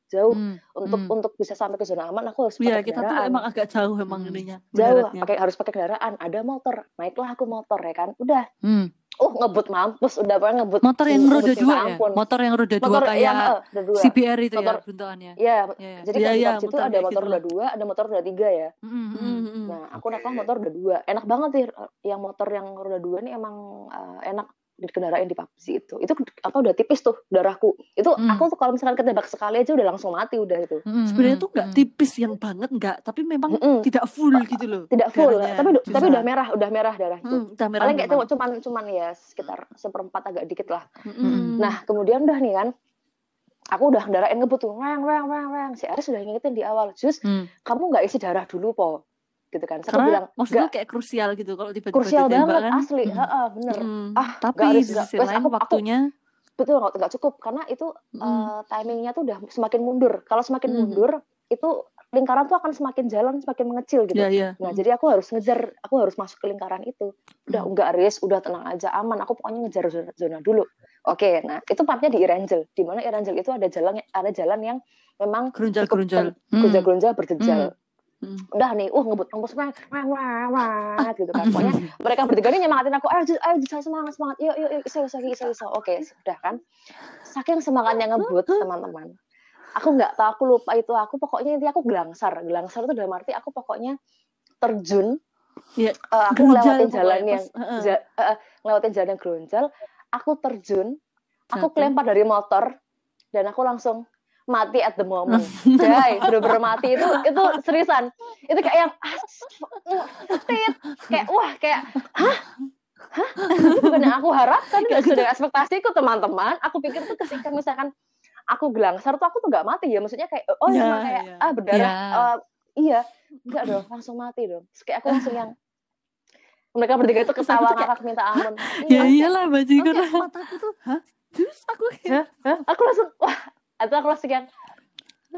jauh Mm, untuk mm. untuk bisa sampai ke zona aman aku harus Iya pakai kita tuh kendaraan emang agak jauh emang Mm. ininya. jauh pakai harus pakai kendaraan ada motor naiklah aku motor ya kan udah Mm. uh ngebut mampus udah pernah ngebut Motor yang ngebut roda dua ya? ampun. Motor yang roda dua kayak eh, roda dua CBR itu ya Motor- bentukannya. ya Ya, ya. jadi Iya, kan di iya, PUBG itu ada motor gitu roda dua ada motor roda tiga ya Mm, mm, Mm, mm. mm. nah aku naiklah motor roda dua enak banget sih yang motor yang roda dua ini emang eh, enak dikendarain di PUBG itu itu apa udah tipis tuh darahku itu Hmm. aku tuh kalau misalkan ketembak sekali aja udah langsung mati udah itu Mm, Sebenarnya mm, tuh nggak mm. tipis yang banget nggak, tapi memang Mm-mm. tidak full gitu loh. tidak full darahnya. tapi tapi Susah. udah merah udah merah darah itu Hmm, udah merah paling kayak memang. cuman cuman ya sekitar seperempat agak dikit lah Mm-mm. Nah, kemudian udah nih kan, aku udah kendarain ngebut tuh, weng, weng, weng, weng. Si Aris udah ngingetin di awal, Jus, Mm. kamu nggak isi darah dulu, Po. Gitu kan. Aku karena bilang, maksudnya nggak, kayak krusial gitu kalau tiba-tiba krusial banget, kan. asli. Hmm. Heeh, bener. Mm. Ah, tapi nggak harus, di sisi Wes, lain aku- aku- waktunya Betul, nggak nggak cukup. Karena itu mm, eh, timingnya tuh udah semakin mundur. Kalau semakin Hmm. mundur, itu lingkaran tuh akan semakin jalan, semakin mengecil gitu. ya ya. Nah, jadi aku harus ngejar, aku harus masuk ke lingkaran itu. Udah Hmm. enggak Aris, udah tenang aja, aman. Aku pokoknya ngejar zona, zona dulu. Oke, nah itu partnya di Erangel. Di mana Erangel itu ada jalan ada jalan yang memang Gerunjal-gerunjal. Gonjal-gonjal berjejal. Hmm. Udah nih, uh ngebut ngebut wah wah wah wah gitu kan. Pokoknya mereka bertiga ini nyemangatin aku, ayo ayo Jus, semangat semangat, yuk yuk yuk, iso iso iso iso. Oke, sudah kan. Saking semangatnya ngebut teman-teman. Aku nggak tahu, aku lupa itu aku pokoknya intinya aku gelangsar. Gelangsar itu dalam arti aku pokoknya terjun. Iya, eh, aku ngelewatin jalan yang ja- eh, eh, ngelewatin jalan yang gerunjal. Aku terjun, aku kelempar dari motor dan aku langsung mati at the moment. Jai, bener-bener mati itu itu seriusan. Itu kayak yang ah, tit. kayak wah kayak hah? Hah? Bukan yang aku harapkan, itu sudah ekspektasiku teman-teman. Aku pikir tuh ketika misalkan aku gelangsar tuh aku tuh nggak mati ya. Maksudnya kayak oh Ya, cuma kayak ya. ah berdarah. Ya. eh, iya, enggak dong, langsung mati dong. Terus kayak aku langsung yang mereka bertiga itu ketawa ngakak minta ampun. Ya Iya, iyalah bajigur. Oke. Mataku tuh, hah? Terus aku kayak aku langsung wah atau aku langsung yang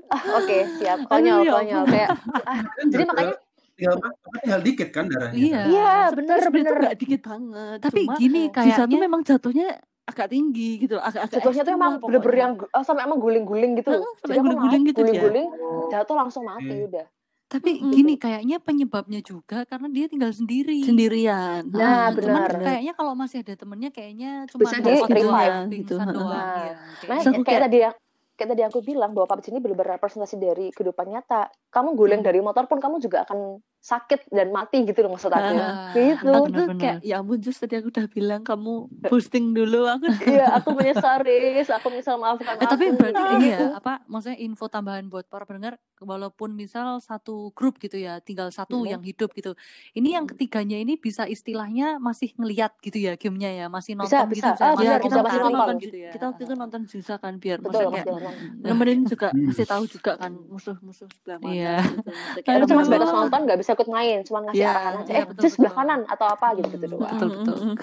oke siap konyol Aduh, ya konyol ampun. kayak ah, jadi makanya tinggal tinggal dikit kan darahnya. Iya. iya bener bener nggak dikit banget. Tapi Cuma gini sisa tuh kayaknya memang jatuhnya agak tinggi gitu loh, agak agak jatuhnya tuh emang bener-bener yang oh, sampai emang guling-guling gitu Heeh, sampai guling-guling gitu dia. guling-guling jatuh langsung mati Hmm. udah Tapi Mm-mm. gini kayaknya penyebabnya juga karena dia tinggal sendiri. sendirian. Nah, Ah, cuman benar. kayaknya kalau masih ada temennya kayaknya cuma Bisa nggak di pakai revive doang, gitu, doang. Nah, iya, Nah, kayak kayak kayak- tadi ya kayak tadi aku bilang bahwa PUBG ini benar-benar representasi dari kehidupan nyata. Kamu guling Hmm. dari motor pun kamu juga akan sakit dan mati gitu loh maksud aku. Ah, gitu. Aku tuh kayak ya ampun Jus tadi aku udah bilang kamu boosting dulu aku Iya, aku menyesal, Riz. Aku menyesal maafkan Eh, tapi aku. berarti ini Gitu. ya apa maksudnya info tambahan buat para pendengar walaupun misal satu grup gitu ya tinggal satu Mhm. yang hidup gitu ini yang ketiganya ini bisa istilahnya masih ngeliat gitu ya gamenya ya masih Bisa, nonton gitu bisa. bisa Ah, masih benar, ya bisa, kita masih waktu itu nonton. nonton gitu ya kita waktu itu nonton Jinsa kan biar Betul, maksudnya masih nemenin juga Hmm. masih tahu juga kan musuh-musuh sebelah mana Iya. gitu. Kayak cuma Aduh. sebatas nonton, nggak bisa ikut main, cuma ngasih Iya, arahan aja. iya, eh, betul, jus sebelah betul. kanan atau apa gitu gitu Hmm, doang. betul, betul. Mm, mm, mm.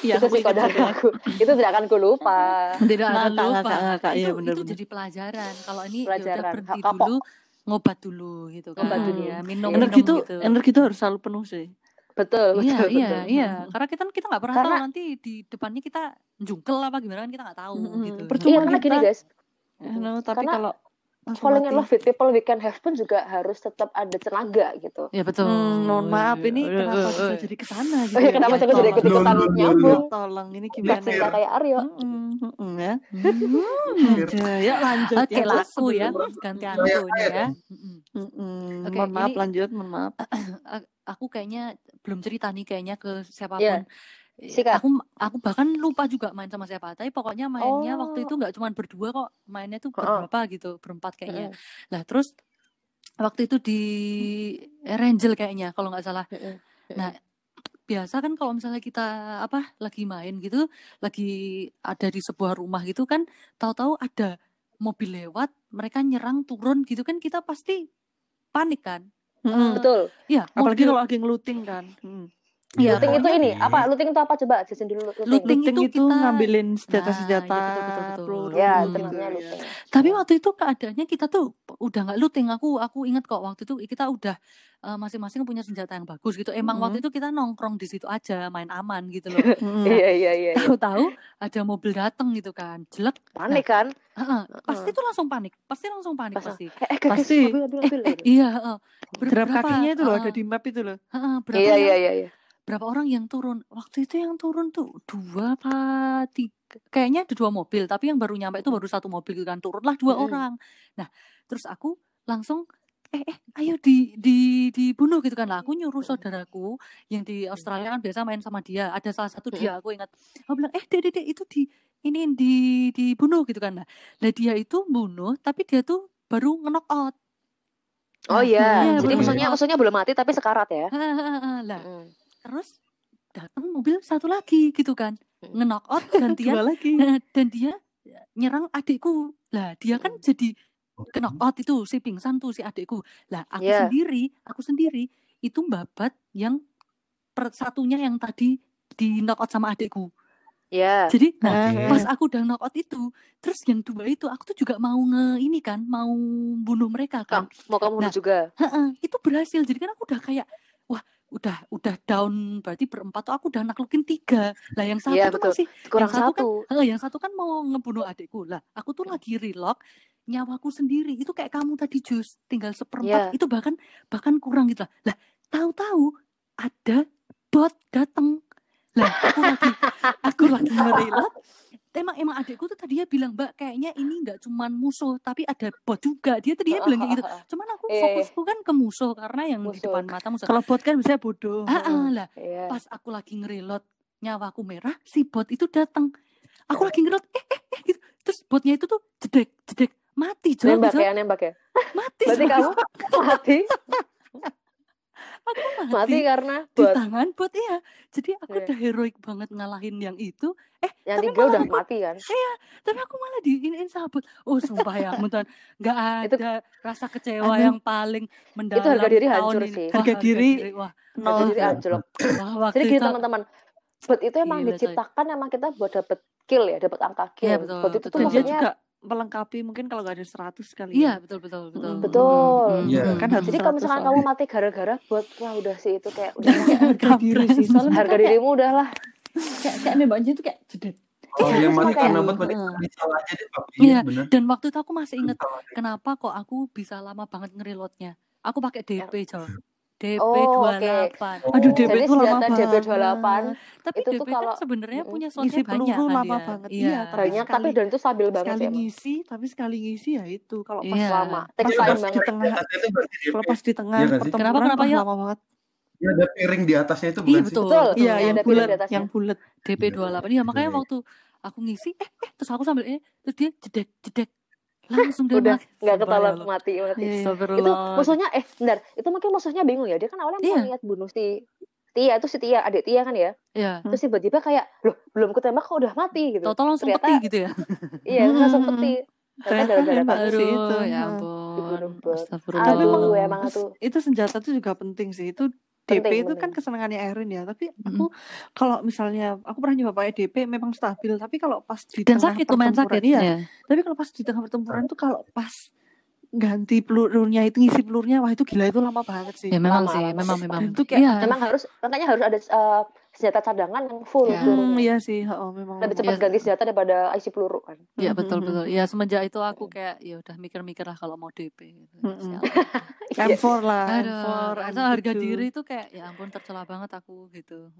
Iya, itu sih kalau dari aku. Itu tidak akan ku lupa. Tidak akan lupa. ngakak. Iya, itu, bener, itu bener. jadi pelajaran. Kalau ini ya Pelajaran. udah berhenti kapok. dulu, ngobat dulu gitu kan. Ngobat dulu. Ya, minum, Energi tuh, gitu. energi tuh harus selalu penuh sih. Betul, Iya, betul, iya, betul. iya. Karena kita kita nggak pernah tahu Karena- nanti di depannya kita jungkel apa gimana kan kita nggak tahu Mm-mm. gitu. Percuma Iya, karena gini kita- guys, Eh, no, tapi Karena kalau falling in love with people we can have pun juga harus tetap ada tenaga gitu. Ya betul. Hmm, mohon maaf ini Eh, kenapa bisa eh. jadi ke sana gitu? Oh iya, kenapa Ya, saya jadi loh, loh, nyambung? Tolong ini Gak gimana? cinta kayak Aryo. Mm-mm, ya. Hmm. Ya lanjut Oke, ya. Laku ya. Ganti aku ya. Oke, mohon maaf ini- lanjut, mohon maaf. Aku kayaknya belum cerita nih kayaknya ke siapa pun. Sikat. Aku aku bahkan lupa juga main sama siapa. Tapi pokoknya mainnya Oh. waktu itu nggak cuma berdua kok. Mainnya tuh Heeh. berberapa gitu, berempat kayaknya. Mm-mm, Nah, terus waktu itu di Angel kayaknya kalau nggak salah. Nah, biasa kan kalau misalnya kita apa lagi main gitu, lagi ada di sebuah rumah gitu kan, tahu-tahu ada mobil lewat, mereka nyerang turun gitu kan kita pasti panik kan. Mm-mm. Betul. Iya, Apalagi kalau lagi ngeluting kan. Mm. Iya, looting itu ini apa? Looting itu apa coba? Jason dulu looting. Looting Looting itu itu kita- ngambilin Nah, senjata-senjata, iya, betul, betul, betul. Ya, Hmm. gitu ya. looting. Tapi waktu itu keadaannya kita tuh udah nggak looting. Aku aku ingat kok waktu itu kita udah eh, masing-masing punya senjata yang bagus gitu. Emang waktu itu kita nongkrong di situ aja, main aman gitu loh. Mm-mm. Iya, iya, iya. iya. Tahu-tahu ada mobil datang gitu kan, jelek. Panik kan? Heeh, pasti Heeh. tuh langsung panik, pasti langsung panik Pas- pasti. Eh, eh, Pasti. mobil, mobil, Eh, mobil. eh, iya, heeh. Ber- Derap berapa, kakinya itu loh heeh, ada di map itu loh. heeh, berapa Iya, iya, iya, iya. Berapa orang yang turun? Waktu itu yang turun tuh dua apa tiga? Kayaknya ada dua mobil, tapi yang baru nyampe itu baru satu mobil kan. Turunlah dua Mm-mm. orang. Nah, terus aku langsung eh eh ayo di di dibunuh gitu kan lah aku nyuruh saudaraku yang di Australia kan biasa main sama dia ada salah satu dia aku ingat aku bilang eh dek dek, itu di ini di dibunuh gitu kan lah nah dia itu bunuh tapi dia tuh baru nge-knock out Oh iya, Iya, jadi betul. musuhnya musuhnya belum mati tapi sekarat ya. lah Mm. Terus datang mobil satu lagi gitu kan Mm. nge-knock out gantian lagi. Dan dia nyerang adikku. Lah, dia kan jadi Oke. knock out itu si pingsan tuh si adikku. Lah, aku Iya. sendiri, aku sendiri itu babat yang per satunya yang tadi di knock out sama adikku. Iya. Jadi, nah, Oke. pas aku udah knock out itu, terus yang dua itu aku tuh juga mau nge ini kan, mau bunuh mereka kan. Kam- Mau kamu bunuh Nah, juga. Itu berhasil. Jadi kan aku udah kayak wah, udah udah down berarti berempat tuh aku udah naklukin tiga. Lah yang satu Iya, tuh betul. masih Kurang satu kan- satu. Heeh, yang satu kan mau ngebunuh adikku lah. Aku tuh lagi relock nyawaku sendiri. Itu kayak kamu tadi jus tinggal seperempat. Iya. Itu bahkan bahkan kurang gitu lah. Lah, tahu-tahu ada bot datang. Lah, aku lagi aku lagi ngerelock. Emang emang adikku tuh tadinya bilang, "Mbak, kayaknya ini nggak cuman musuh, tapi ada bot juga." Dia tadinya bilang kayak gitu. Cuman aku iya. fokusku kan ke musuh karena yang di Musuh. depan mata musuh. Kalau bot kan biasanya bodoh. Ah, ah, lah, Iya. pas aku lagi ngereload nyawaku merah si bot itu datang aku lagi ngereload eh eh eh gitu terus botnya itu tuh jedek jedek mati Jo, Nembak Jo. ya, nembak ya. mati Berarti kamu mati, aku mati, mati karena di buat tangan bot iya jadi aku Iya. udah heroik banget ngalahin yang itu eh yang tapi tiga udah malah aku- mati kan. tapi aku malah diinin sabut oh sumpah ya ampun nggak Itu- ada rasa kecewa Aduh. yang paling mendalam harga diri tahun hancur ini. sih. Wah, Harga diri wah, Nol. Jadi anjlok. wah, waktu Jadi gini itu teman-teman, bot itu emang Gila, coy. diciptakan emang kita buat dapet kill ya, dapet angka kill. Iya, betul, bot itu tuh betul. Dan dia maksudnya juga melengkapi mungkin kalau nggak ada 100 kali. iya ya. betul betul betul Mm, Betul. Mm, Iya. mm, Kan harus Jadi kalau 100 misalkan soalnya. kamu mati gara-gara bot, wah udah sih itu kayak udah kayak harga diri sih. Soalnya harga kayak, dirimu udah lah. kayak, kayak nembaknya itu kayak jedek. Oh, Iya, yang sama mati kayak- karena buat Heeh. salah aja deh, Pak. Iya. bener. Dan waktu itu aku masih inget kenapa kok aku bisa lama banget ngereloadnya. Aku pakai DP, Jo. DP Oh, oke. 28. Aduh, Oh. DP Jadi itu lama senjata banget. DP28 Tapi itu DP tuh kan kalau- sebenarnya Mm-mm. punya slotnya banyak kan lama dia. banget. Iya. Iya, tapi banyak tapi sekali- dan itu stabil banget sekali emang. ngisi, tapi sekali ngisi ya itu. Kalau pas Iya. lama. pas Jadi time pas di banget. tengah, kalau DP. pas di tengah Iya Kenapa, kenapa, yuk? lama banget. Ya, ada piring di atasnya itu Iya bukan sih? betul. Iya, yang bulat, yang bulat. DP 28. Iya, makanya Iya. waktu aku ngisi eh eh terus aku sambil eh terus dia jedek jedek langsung dia Udah nggak ketolak ya mati mati. Iya, iya. Itu musuhnya eh bentar, itu mungkin musuhnya bingung ya. Dia kan awalnya mau Iya. niat bunuh si Tia itu si Tia, adik Tia kan ya. Iya. Terus tiba-tiba kayak, "Loh, belum ketembak kok udah mati?" gitu. Tahu-tahu langsung Ternyata- peti gitu ya. Iya, langsung Hmm. peti. Ternyata Ternyata gara-gara itu. ya Heeh. ampun. Astagfirullah. Tapi emang emang itu, itu senjata tuh juga penting sih. Itu DP Penting, itu kan penting. kesenangannya Erin ya. Tapi aku kalau misalnya aku pernah nyoba pakai DP memang stabil. Tapi kalau pas di Dan tengah sakit pertempuran, sakit. iya. ya. Tapi kalau pas di tengah pertempuran tuh kalau pas ganti pelurnya itu ngisi pelurnya wah itu gila itu lama banget sih. Ya memang Lama, sih, lama memang memang. Itu kayak- Iya. Memang harus makanya harus ada eh, senjata cadangan yang full Ya. Hmm, iya sih, oh, memang. Lebih cepat Iya. ganti senjata daripada isi peluru kan. Iya Mhm, betul mhm. betul. Ya semenjak itu aku kayak ya udah mikir-mikir lah kalau mau DP. Gitu. Mhm. Sial. M4 lah, Aduh, M4, itu harga M7. diri itu kayak ya ampun tercela banget aku gitu.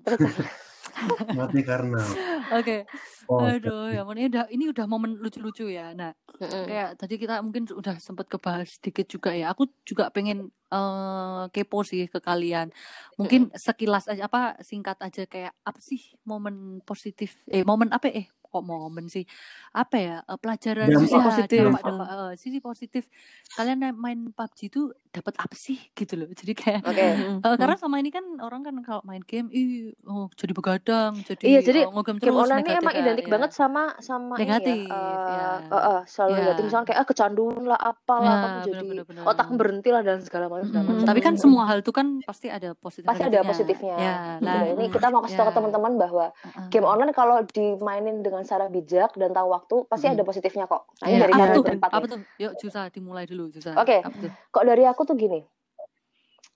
Mati karena Oke. oh, Aduh, ya ini udah ini udah momen lucu-lucu ya. Nah, kayak tadi kita mungkin udah sempat kebahas sedikit juga ya. Aku juga pengen eh, kepo sih ke kalian. Mungkin sekilas aja apa singkat aja kayak apa sih momen positif eh momen apa eh kok momen sih apa ya eh, pelajaran Dampak ya, positif. dampak, dampak, eh, sisi positif kalian main PUBG itu dapat apa sih gitu loh jadi kayak Oke. Mhm, eh, mhm. karena sama ini kan orang kan kalau main game ih oh, jadi begadang jadi Iya, jadi oh, Game terus online ini negatif emang ya, identik ya. banget sama sama Negatif, ini ya. eh, ya. eh, eh, selalu Ya. negatif misalnya kayak ah kecanduan lah apalah Ya, kamu jadi bener-bener, bener. otak berhenti lah dan segala macam macam. Tapi kan semua hal itu kan pasti ada positif pasti ada positifnya. Ya, lah. ini kita mau kasih tahu ke Ya. teman-teman bahwa Heeh. game online kalau dimainin dengan cara bijak dan tahu waktu pasti Mm. ada positifnya kok. Nah, Iya, dari apa tuh? Apa tuh? Yuk Jusa dimulai dulu Jusa. Oke. Tuh? Kok dari aku tuh gini.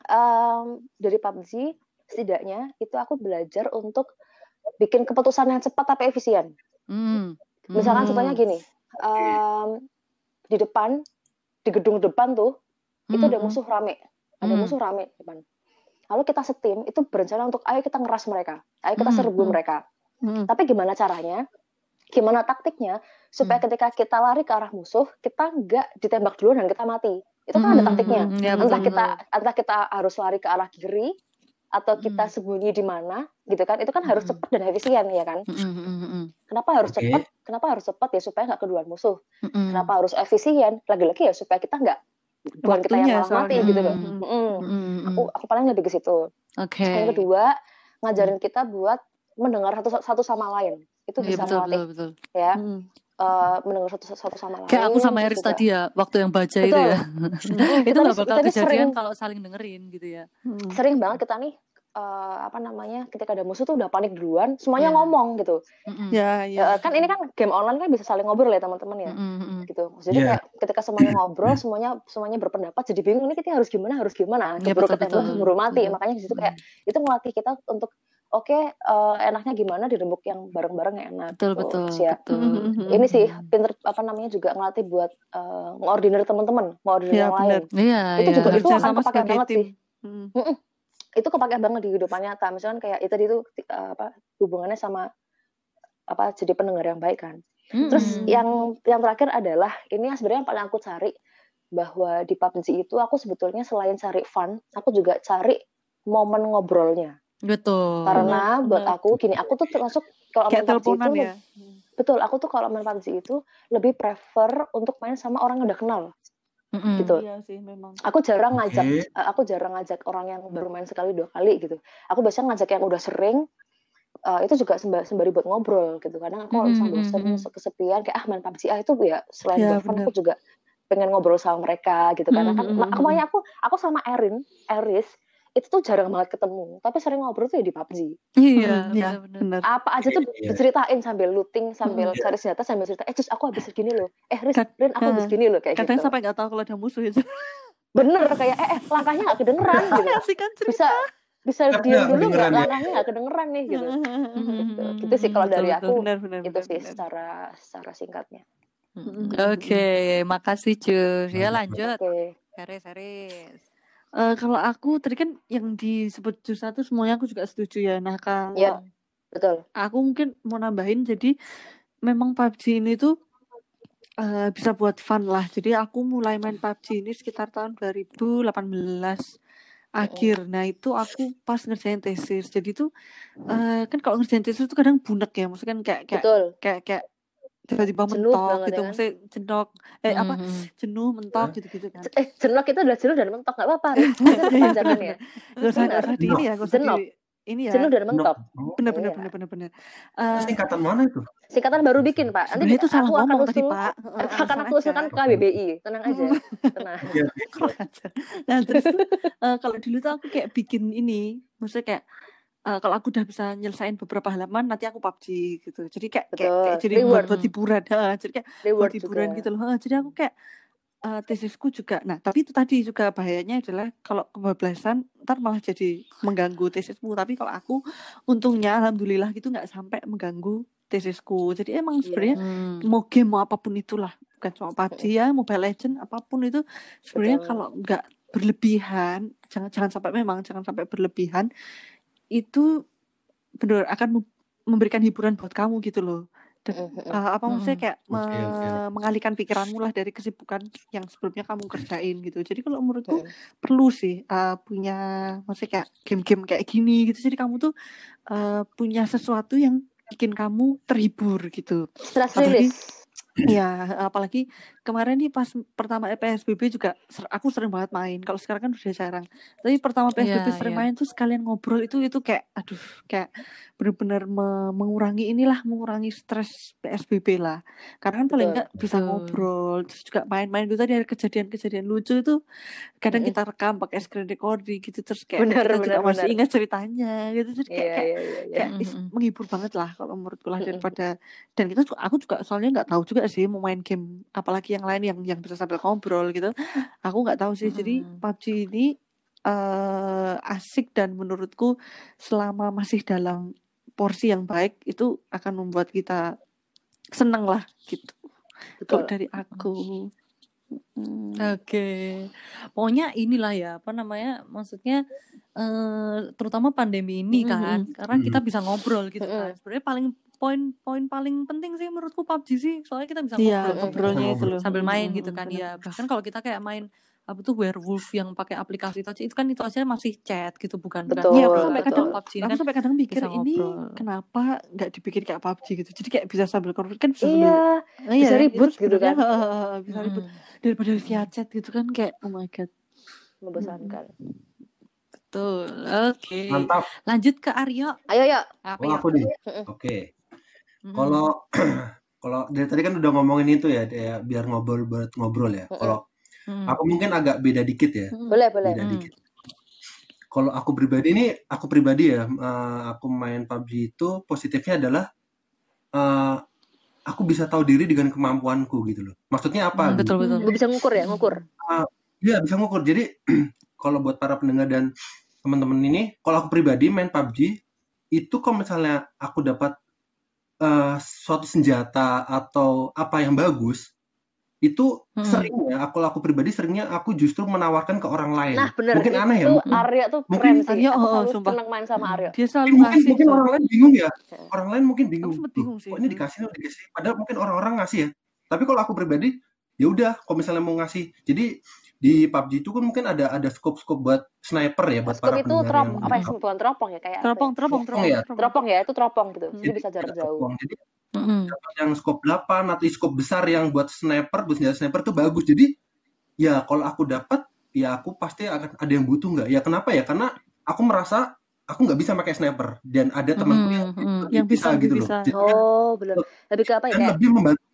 em, dari PUBG setidaknya itu aku belajar untuk bikin keputusan yang cepat tapi efisien. Hmm. Misalkan Hmm. contohnya gini, em, di depan, di gedung depan tuh, itu ada Hmm. musuh rame, ada Hmm. musuh rame depan. Lalu kita setim, itu berencana untuk ayo kita ngeras mereka, ayo kita Hmm, serbu hmm. mereka. Mhm. Tapi gimana caranya? Gimana taktiknya supaya Hmm. ketika kita lari ke arah musuh, kita nggak ditembak dulu dan kita mati. Itu kan ada Hmm, taktiknya. hmm, ya, Entah betul, kita betul. entah kita harus lari ke arah kiri atau kita Hmm. sembunyi di mana, gitu kan? Itu kan harus Hmm. cepat dan efisien ya kan? Hmm, hmm, hmm, hmm, Kenapa harus Oke. cepat? Kenapa harus cepat ya supaya nggak keduluan musuh? hmm, hmm. Kenapa harus efisien? Lagi-lagi ya supaya kita nggak bukan kita yang malah mati gitu loh. Hmm. Hmm, hmm, hmm. Aku aku paling lebih ke situ. Oke. Yang kedua, ngajarin kita buat mendengar satu satu sama lain. Itu Iya bisa betul melatih betul betul. ya. Mhm. Eh, mendengar satu satu sama lain. Kayak aku sama Eris juga- tadi ya waktu yang baca itu Betul. ya. Mm, itu nggak bakal kejadian sering kalau saling dengerin gitu ya. Mhm. sering banget kita nih eh, apa namanya ketika ada musuh tuh udah panik duluan semuanya Iya. ngomong gitu Hmm, Ya, Eh, ya. kan ini kan game online kan bisa saling ngobrol ya teman-teman ya hmm, hmm, hmm. gitu jadi Iya. kayak ketika semuanya ngobrol semuanya semuanya berpendapat jadi bingung ini kita harus gimana harus gimana keburu betul, ketembak betul. keburu mati Betul. makanya di situ kayak itu melatih kita untuk oke eh, enaknya gimana dirembuk yang bareng-bareng yang enak Betul gitu. betul ya betul. Mhm. ini sih pinter apa namanya juga ngelatih buat eh, ngordinir teman-teman ngordinir Ya, yang benar. lain Iya Itu iya. juga- itu akan kepake sebagai banget tim. sih. Mhm. itu kepake banget di kehidupan nyata misalkan kayak itu tadi tuh eh, apa hubungannya sama apa jadi pendengar yang baik kan Hmm, terus hmm. yang yang terakhir adalah ini yang sebenarnya yang paling aku cari bahwa di PUBG itu aku sebetulnya selain cari fun aku juga cari momen ngobrolnya betul. karena buat aku gini aku tuh termasuk kalau main PUBG itu ya. betul aku tuh kalau main PUBG itu lebih prefer untuk main sama orang yang udah kenal Hmm, hmm. gitu Iya sih memang. aku jarang ngajak eh, aku jarang ngajak orang yang baru main sekali dua kali gitu aku biasanya ngajak yang udah sering eh, itu juga semba- sembari buat ngobrol gitu kadang aku Mhm, bosen mhm. kesepian kayak ah main PUBG ah itu ya selain Ya, buat fun aku juga pengen ngobrol sama mereka gitu karena kan Mhm, ma- mhm, makanya aku aku sama Erin Eris itu tuh jarang banget ketemu tapi sering ngobrol tuh ya di PUBG Iya, Mhm, ya, benar-benar. benar. apa aja tuh Iya. diceritain sambil looting sambil Mhm. cari senjata sambil cerita eh Cus aku habis gini loh eh Riz Rin aku habis eh, gini loh kayak Kadang gitu sampai nggak tahu kalau ada musuh itu. bener kayak eh, eh langkahnya nggak kedengeran gitu kan bisa bisa diam dulu nggak ya? langkahnya nggak kedengeran nih gitu gitu, gitu sih kalau dari aku Benar, benar, itu sih secara secara singkatnya Hmm, Oke, makasih Cus. Ya lanjut. oke Seris, seris. Eh, kalau aku tadi kan yang disebut jus satu semuanya aku juga setuju ya. Nah kalau Iya. betul aku mungkin mau nambahin jadi memang PUBG ini tuh eh, bisa buat fun lah. Jadi aku mulai main PUBG ini sekitar tahun 2018 akhir. Nah itu aku pas ngerjain tesis. Jadi tuh eh, kan kalau ngerjain tesis itu kadang bunek ya. Maksudnya kan kayak kayak betul kayak kayak tiba-tiba mentok banget ya gitu. kan? Maksudnya jenok eh apa Mhm. jenuh mentok gitu-gitu kan. eh jenok itu adalah jenuh dan mentok nggak apa-apa kepanjangan ya Gak usah, gak usah di ini ya, gak usah di ini ya. Jenuh dan mentok. Oh, Bener bener Iya. bener bener bener. itu Eh, singkatan mana itu? Singkatan baru bikin, Pak. Nanti itu salah aku akan ngomong tadi Pak. akan Eh, langsung aku usulkan ke KBBI. Tenang aja. Tenang. Oke. Kurang ajar. Nah terus eh, kalau dulu tuh aku kayak bikin ini, maksudnya kayak eh, kalau aku udah bisa nyelesain beberapa halaman nanti aku PUBG gitu. Jadi kayak kayak, kayak jadi Reward. buat, buat hiburan. Ha, jadi kayak buat Reward hiburan juga. gitu loh. Ha, jadi aku kayak eh, tesisku juga. Nah tapi itu tadi juga bahayanya adalah kalau kebablasan ntar malah jadi mengganggu tesismu. Tapi kalau aku untungnya alhamdulillah gitu nggak sampai mengganggu tesisku. Jadi emang Iya. sebenarnya Hmm. mau game mau apa pun itulah bukan cuma PUBG ya Mobile Legend apa pun itu sebenarnya kalau nggak berlebihan jangan jangan sampai memang jangan sampai berlebihan itu benar akan mem- memberikan hiburan buat kamu gitu loh dan uh, apa maksudnya Mm-mm. kayak me- Oke, oke. mengalihkan pikiranmu lah dari kesibukan yang sebelumnya kamu kerjain gitu jadi kalau menurutku Mm. perlu sih uh, punya maksudnya kayak game-game kayak gini gitu jadi kamu tuh uh, punya sesuatu yang bikin kamu terhibur gitu Stress Apalagi- release. Ya, apalagi kemarin nih pas pertama PSBB juga ser- aku sering banget main. Kalau sekarang kan udah jarang. Tapi pertama PSBB Iya, sering iya. main tuh sekalian ngobrol itu itu kayak aduh kayak benar-benar me- mengurangi inilah mengurangi stres PSBB lah. Karena kan paling enggak bisa Betul. ngobrol terus juga main-main itu tadi ada kejadian-kejadian lucu itu kadang Mm-mm. kita rekam pakai screen recording gitu terus kayak Bener, kita juga bener, masih bener. ingat ceritanya gitu terus kayak, Iya, kayak iya, iya. kayak is- Mm-mm. menghibur banget lah kalau menurutku lah daripada dan kita juga aku juga soalnya nggak tahu juga sih mau main game apalagi yang lain yang yang bisa sambil ngobrol gitu aku nggak tahu sih jadi Mm-mm. PUBG ini eh asik dan menurutku selama masih dalam porsi yang baik itu akan membuat kita seneng lah gitu Betul. dari aku Mm. Oke, pokoknya inilah ya apa namanya, maksudnya eh, terutama pandemi ini Mm, mm, kan, karena kita Mm. bisa ngobrol gitu kan. Sebenarnya paling poin-poin paling penting sih menurutku PUBG sih, soalnya kita bisa Iya, ngobrol ngobrolnya itu loh. sambil main Mm, gitu mm, kan bener. ya. Bahkan kalau kita kayak main apa tuh werewolf yang pakai aplikasi itu aja, itu kan itu aja masih chat gitu bukan Betul, Iya, aku ngobrol. sampai betul. kadang PUBG aku kan sampai kadang mikir ini ngobrol. kenapa nggak dibikin kayak PUBG gitu. Jadi kayak bisa sambil konflik kan bisa sambil Iya, iya, bisa itu ribut gitu kan. heeh, bisa ribut Mm, daripada via chat gitu kan kayak oh my god. membosankan. betul. Oke. Mantap. Lanjut ke Aryo. Ayo, yuk. Apa Oh, ya? aku nih. Oke. Mm-mm. Kalau kalau dari tadi kan udah ngomongin itu ya, biar ngobrol buat ngobrol ya. Kalau Mm. aku mungkin agak beda dikit ya. Boleh, boleh. beda Hmm. dikit. Kalau aku pribadi ini, aku pribadi ya, eh, aku main PUBG itu positifnya adalah eh, aku bisa tahu diri dengan kemampuanku gitu loh. Maksudnya apa? Hmm, gitu? betul betul. Gue bisa ngukur ya, ngukur. Iya bisa ngukur. Jadi kalau buat para pendengar dan teman-teman ini, kalau aku pribadi main PUBG itu kalau misalnya aku dapat eh, suatu senjata atau apa yang bagus, itu Hmm. seringnya aku aku pribadi seringnya aku justru menawarkan ke orang lain. Nah, bener. Mungkin itu aneh ya. mungkin- Arya tuh mungkin keren sih. Arya, Aku oh, selalu sumpah. seneng main sama Arya. Dia selalu mungkin ngasih. mungkin orang lain bingung ya. Orang lain mungkin bingung. "Duh, bingung sih. Kok ini dikasih ini dikasih. Padahal mungkin orang-orang ngasih ya. Tapi kalau aku pribadi, ya udah. Kalau misalnya mau ngasih, jadi di PUBG itu kan mungkin ada ada scope-scope buat sniper ya, buat Scope para itu trop, yang apa ya, bukan teropong ya kayak Teropong, ya? teropong, Teropong teropong, ya? teropong. Teropong ya, itu teropong gitu. Jadi Jadi bisa jarak jauh. teropong. Jadi dapat yang scope 8 atau scope besar yang buat sniper, buat senjata sniper itu bagus. Jadi ya kalau aku dapat, ya aku pasti akan ada yang butuh nggak? Ya kenapa ya? Karena aku merasa aku nggak bisa pakai sniper dan ada temanku yang, Mm-mm, mm. lebih Yang bisa, gitu lebih loh. bisa. Jadi, Oh, bener. Lebih ke apa ya? Kayak lebih membantu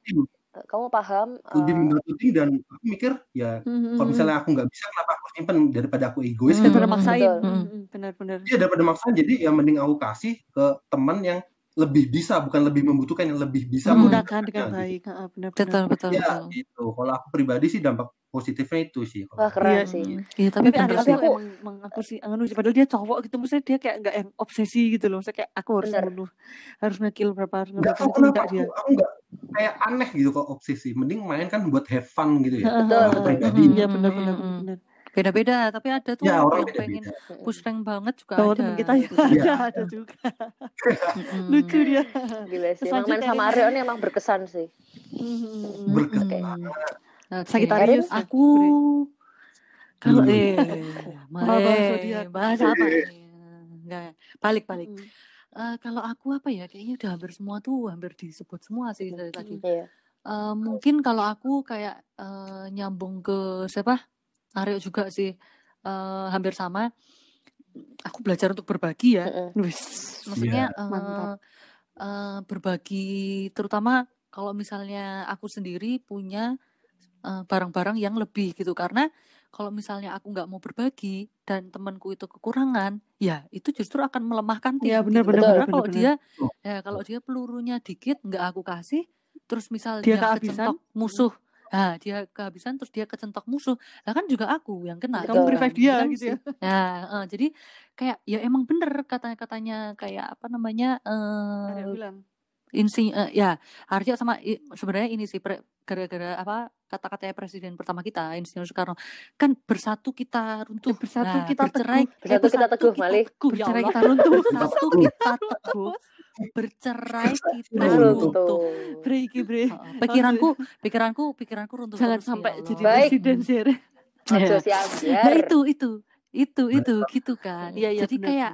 kamu paham lebih eh, membantu tim dan aku mikir ya Mm, kalau mm, misalnya aku nggak bisa kenapa aku simpen daripada aku egois Hmm. gitu. daripada maksain. Betul. Mm, mm, Benar-benar. Iya daripada maksa jadi ya mending aku kasih ke teman yang lebih bisa bukan lebih membutuhkan yang lebih bisa Hmm. Menggunakan dengan gitu. baik. Heeh, Benar-benar. Betul betul Ya betul. gitu. Kalau aku pribadi sih dampak positifnya itu sih. Wah, keren Iya. sih. Iya tapi tapi Tapi aku- emang, emang aku sih anu sih padahal dia cowok gitu maksudnya dia kayak nggak yang obsesi gitu loh maksudnya kayak aku harus Bener. bunuh harus ngekill berapa harus Nggak ngeberapa tahu itu kenapa enggak aku, dia aku nggak kayak aneh gitu kok obsesi. Mending main kan buat have fun gitu ya. Betul, pribadi. Iya benar benar Beda-beda tapi ada tuh Ya orang yang beda-beda. pengen Mm-mm. push rank banget juga tahu ada. kita ya gitu. Iya. ada ada juga lucu dia Gila sih. Emang main sama. Arya ini emang berkesan sih. Mm-mm. Berkesan. Oke. Oke. Sagittarius Erin? Aku kalau Hmm. eh Malah bahas eh, zodiak. bahas apa nih? Enggak, balik balik. Mm. Eh, kalau aku apa ya kayaknya udah hampir semua tuh hampir disebut semua sih dari tadi. Iya. Eh, mungkin kalau aku kayak eh, nyambung ke siapa Aryo juga sih eh, hampir sama. aku belajar untuk berbagi ya. Maksudnya eh, Mantap. eh, berbagi terutama kalau misalnya aku sendiri punya eh, barang-barang yang lebih gitu karena kalau misalnya aku nggak mau berbagi dan temanku itu kekurangan, ya itu justru akan melemahkan tim. Iya, benar, gitu. benar, Karena kalau dia, Oh. ya kalau dia pelurunya dikit nggak aku kasih, terus misalnya Dia kecentok musuh, nah dia kehabisan terus dia kecentok musuh, lah kan juga aku yang kena. Kamu revive kan. dia Itu kan gitu ya. Nah, eh, jadi kayak ya emang bener katanya-katanya kayak apa namanya eh Ada yang bilang. Insi eh, ya Arjo sama sebenarnya ini sih gara-gara apa kata-katanya presiden pertama kita Insinyur Soekarno kan bersatu kita runtuh Bersatu Nah, kita bercerai teguh. Bersatu kita teguh, Malik. teguh, ya Bercerai kita runtuh. bersatu kita teguh bercerai kita Runtuh. runtuh Runtuh. Bre iki bre. Heeh, pikiranku pikiranku pikiranku runtuh Jangan terus, ya sampai Allah. jadi Baik. presiden sih. Ya. Nah itu itu itu itu gitu kan. Iya, iya, Jadi benar, kayak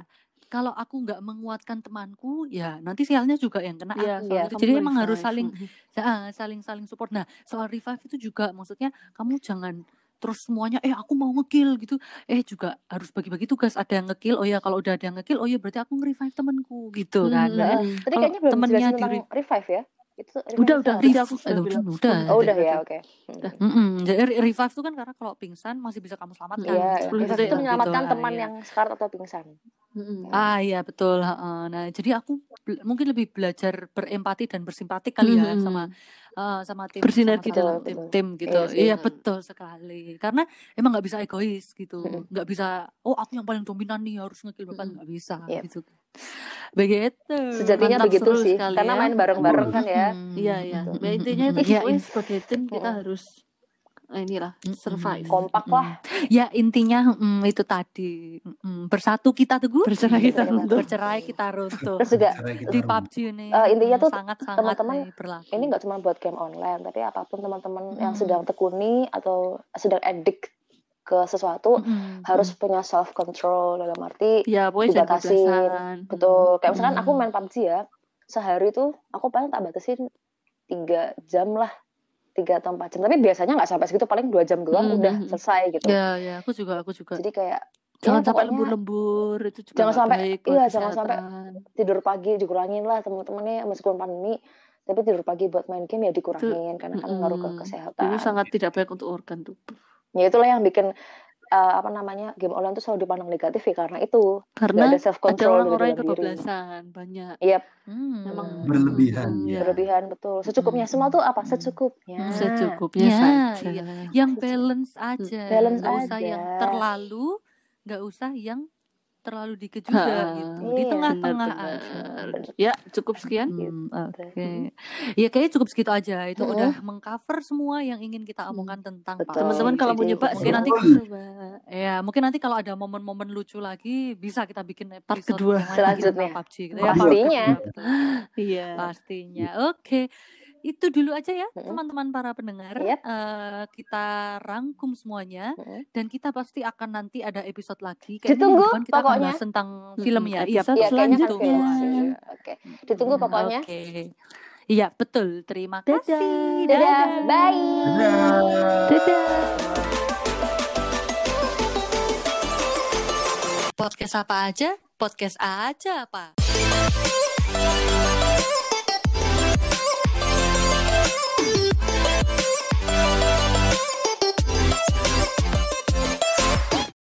kalau aku nggak menguatkan temanku, ya nanti sialnya juga yang kena. Iya, aku. Gitu. kamu Jadi revive. emang harus saling ya, saling saling support. Nah soal revive itu juga maksudnya kamu jangan terus semuanya eh aku mau ngekill gitu eh juga harus bagi-bagi tugas ada yang ngekill oh ya kalau udah ada yang ngekill oh ya berarti aku nge-revive temanku gitu kan Hmm, Nah, hmm. Tadi kayaknya belum temennya di revive ya? Itu revive Udah, udah. apa? Tadi Rev- aku sudah bilang. udah. Oh udah ya, oke. Hmm. Mm-mm. Jadi re- revive itu kan karena kalau pingsan masih bisa kamu selamatkan. Iya, Hmm, sepuluh revive detik itu lah, menyelamatkan gitu. teman Ah, iya. yang sekarat atau pingsan. Mm-mm. Ah iya betul. heeh. Nah jadi aku mungkin lebih belajar berempati dan bersimpati kali ya Mm-mm. sama eh, sama tim Bersinergi dalam tim, tim. gitu. Iya. Iya betul sekali. Karena emang nggak bisa egois gitu. Mm-mm. Nggak bisa. Oh aku yang paling dominan nih harus ngekill bapak Mm-mm. nggak bisa Yep. gitu. Begitu. Sejatinya Mantap begitu sih. Karena ya. main bareng-bareng kan ya. Iya iya. Mm-mm. Ya, intinya itu Iya, in- sebagai tim kita harus inilah Mm-mm. survive. Kompak lah. Ya intinya mm, itu tadi Mm, bersatu kita teguh, Bercerai kita Bercerai runtuh. bercerai kita runtuh. Terus juga kita di. PUBG ini Eh, intinya tuh sangat sangat teman-teman, berlaku. ini nggak cuma buat game online, tapi apa pun teman-teman yang Mm. sedang tekuni atau sedang addict ke sesuatu Mm-mm. harus punya self control dalam arti Ya Dibatasin. kebablasan. betul kayak misalkan aku main PUBG ya sehari tuh aku paling tak batasin tiga jam lah tiga atau empat jam tapi biasanya nggak sampai segitu paling dua jam doang Mm, udah mm, mm. selesai gitu Ya ya aku juga aku juga. jadi kayak Jangan ya, sampai lembur-lembur itu juga Jangan sampai- baik iya, jangan sampai tidur pagi dikurangin lah teman-temannya meskipun pandemi tapi tidur pagi buat main game ya dikurangin karena kan ngaruh ke Mm-mm. kesehatan Itu sangat tidak baik untuk organ tubuh. ya itulah yang bikin eh, apa namanya game online tuh selalu dipandang negatif ya karena itu Karena ada self ada control dari orang-orang yang dalam diri kebablasan banyak. Iya, Hmm. Memang Berlebihan, Mm, ya. berlebihan betul secukupnya Mm, semua tuh apa secukupnya Mm. Secukupnya Ya, saja. iya. Yang balance aja, Balance nggak usah aja. yang terlalu, nggak usah yang terlalu dikit juga Ha, gitu. iya. Di tengah-tengah aja. Ya, cukup sekian. Hmm, Oke, Mm. ya kayaknya cukup segitu aja. Itu Mm-mm. udah mengcover semua yang ingin kita omongkan tentang Betul. PUBG. Teman-teman kalau mau nyoba mungkin silahkan nanti coba. Ya, mungkin nanti kalau ada momen-momen lucu lagi bisa kita bikin Part episode kedua. Selanjutnya. PUBG gitu ya. Pastinya. betul. Iya. Pastinya. Oke. Itu dulu aja ya, teman-teman para pendengar. Yap. Eh, kita rangkum semuanya Mm-mm. dan kita pasti akan nanti ada episode lagi. Kayaknya Ditunggu, depan kita akan pokoknya. bahas tentang film ya. Iya, episode Iya, kan selanjutnya. sih. Oke. Ditunggu Hmm, pokoknya. Oke. Iya, betul. Terima Dadah. kasih. Dadah. Bye. Dadah. Dadah. Podcast apa aja? Podcast aja apa?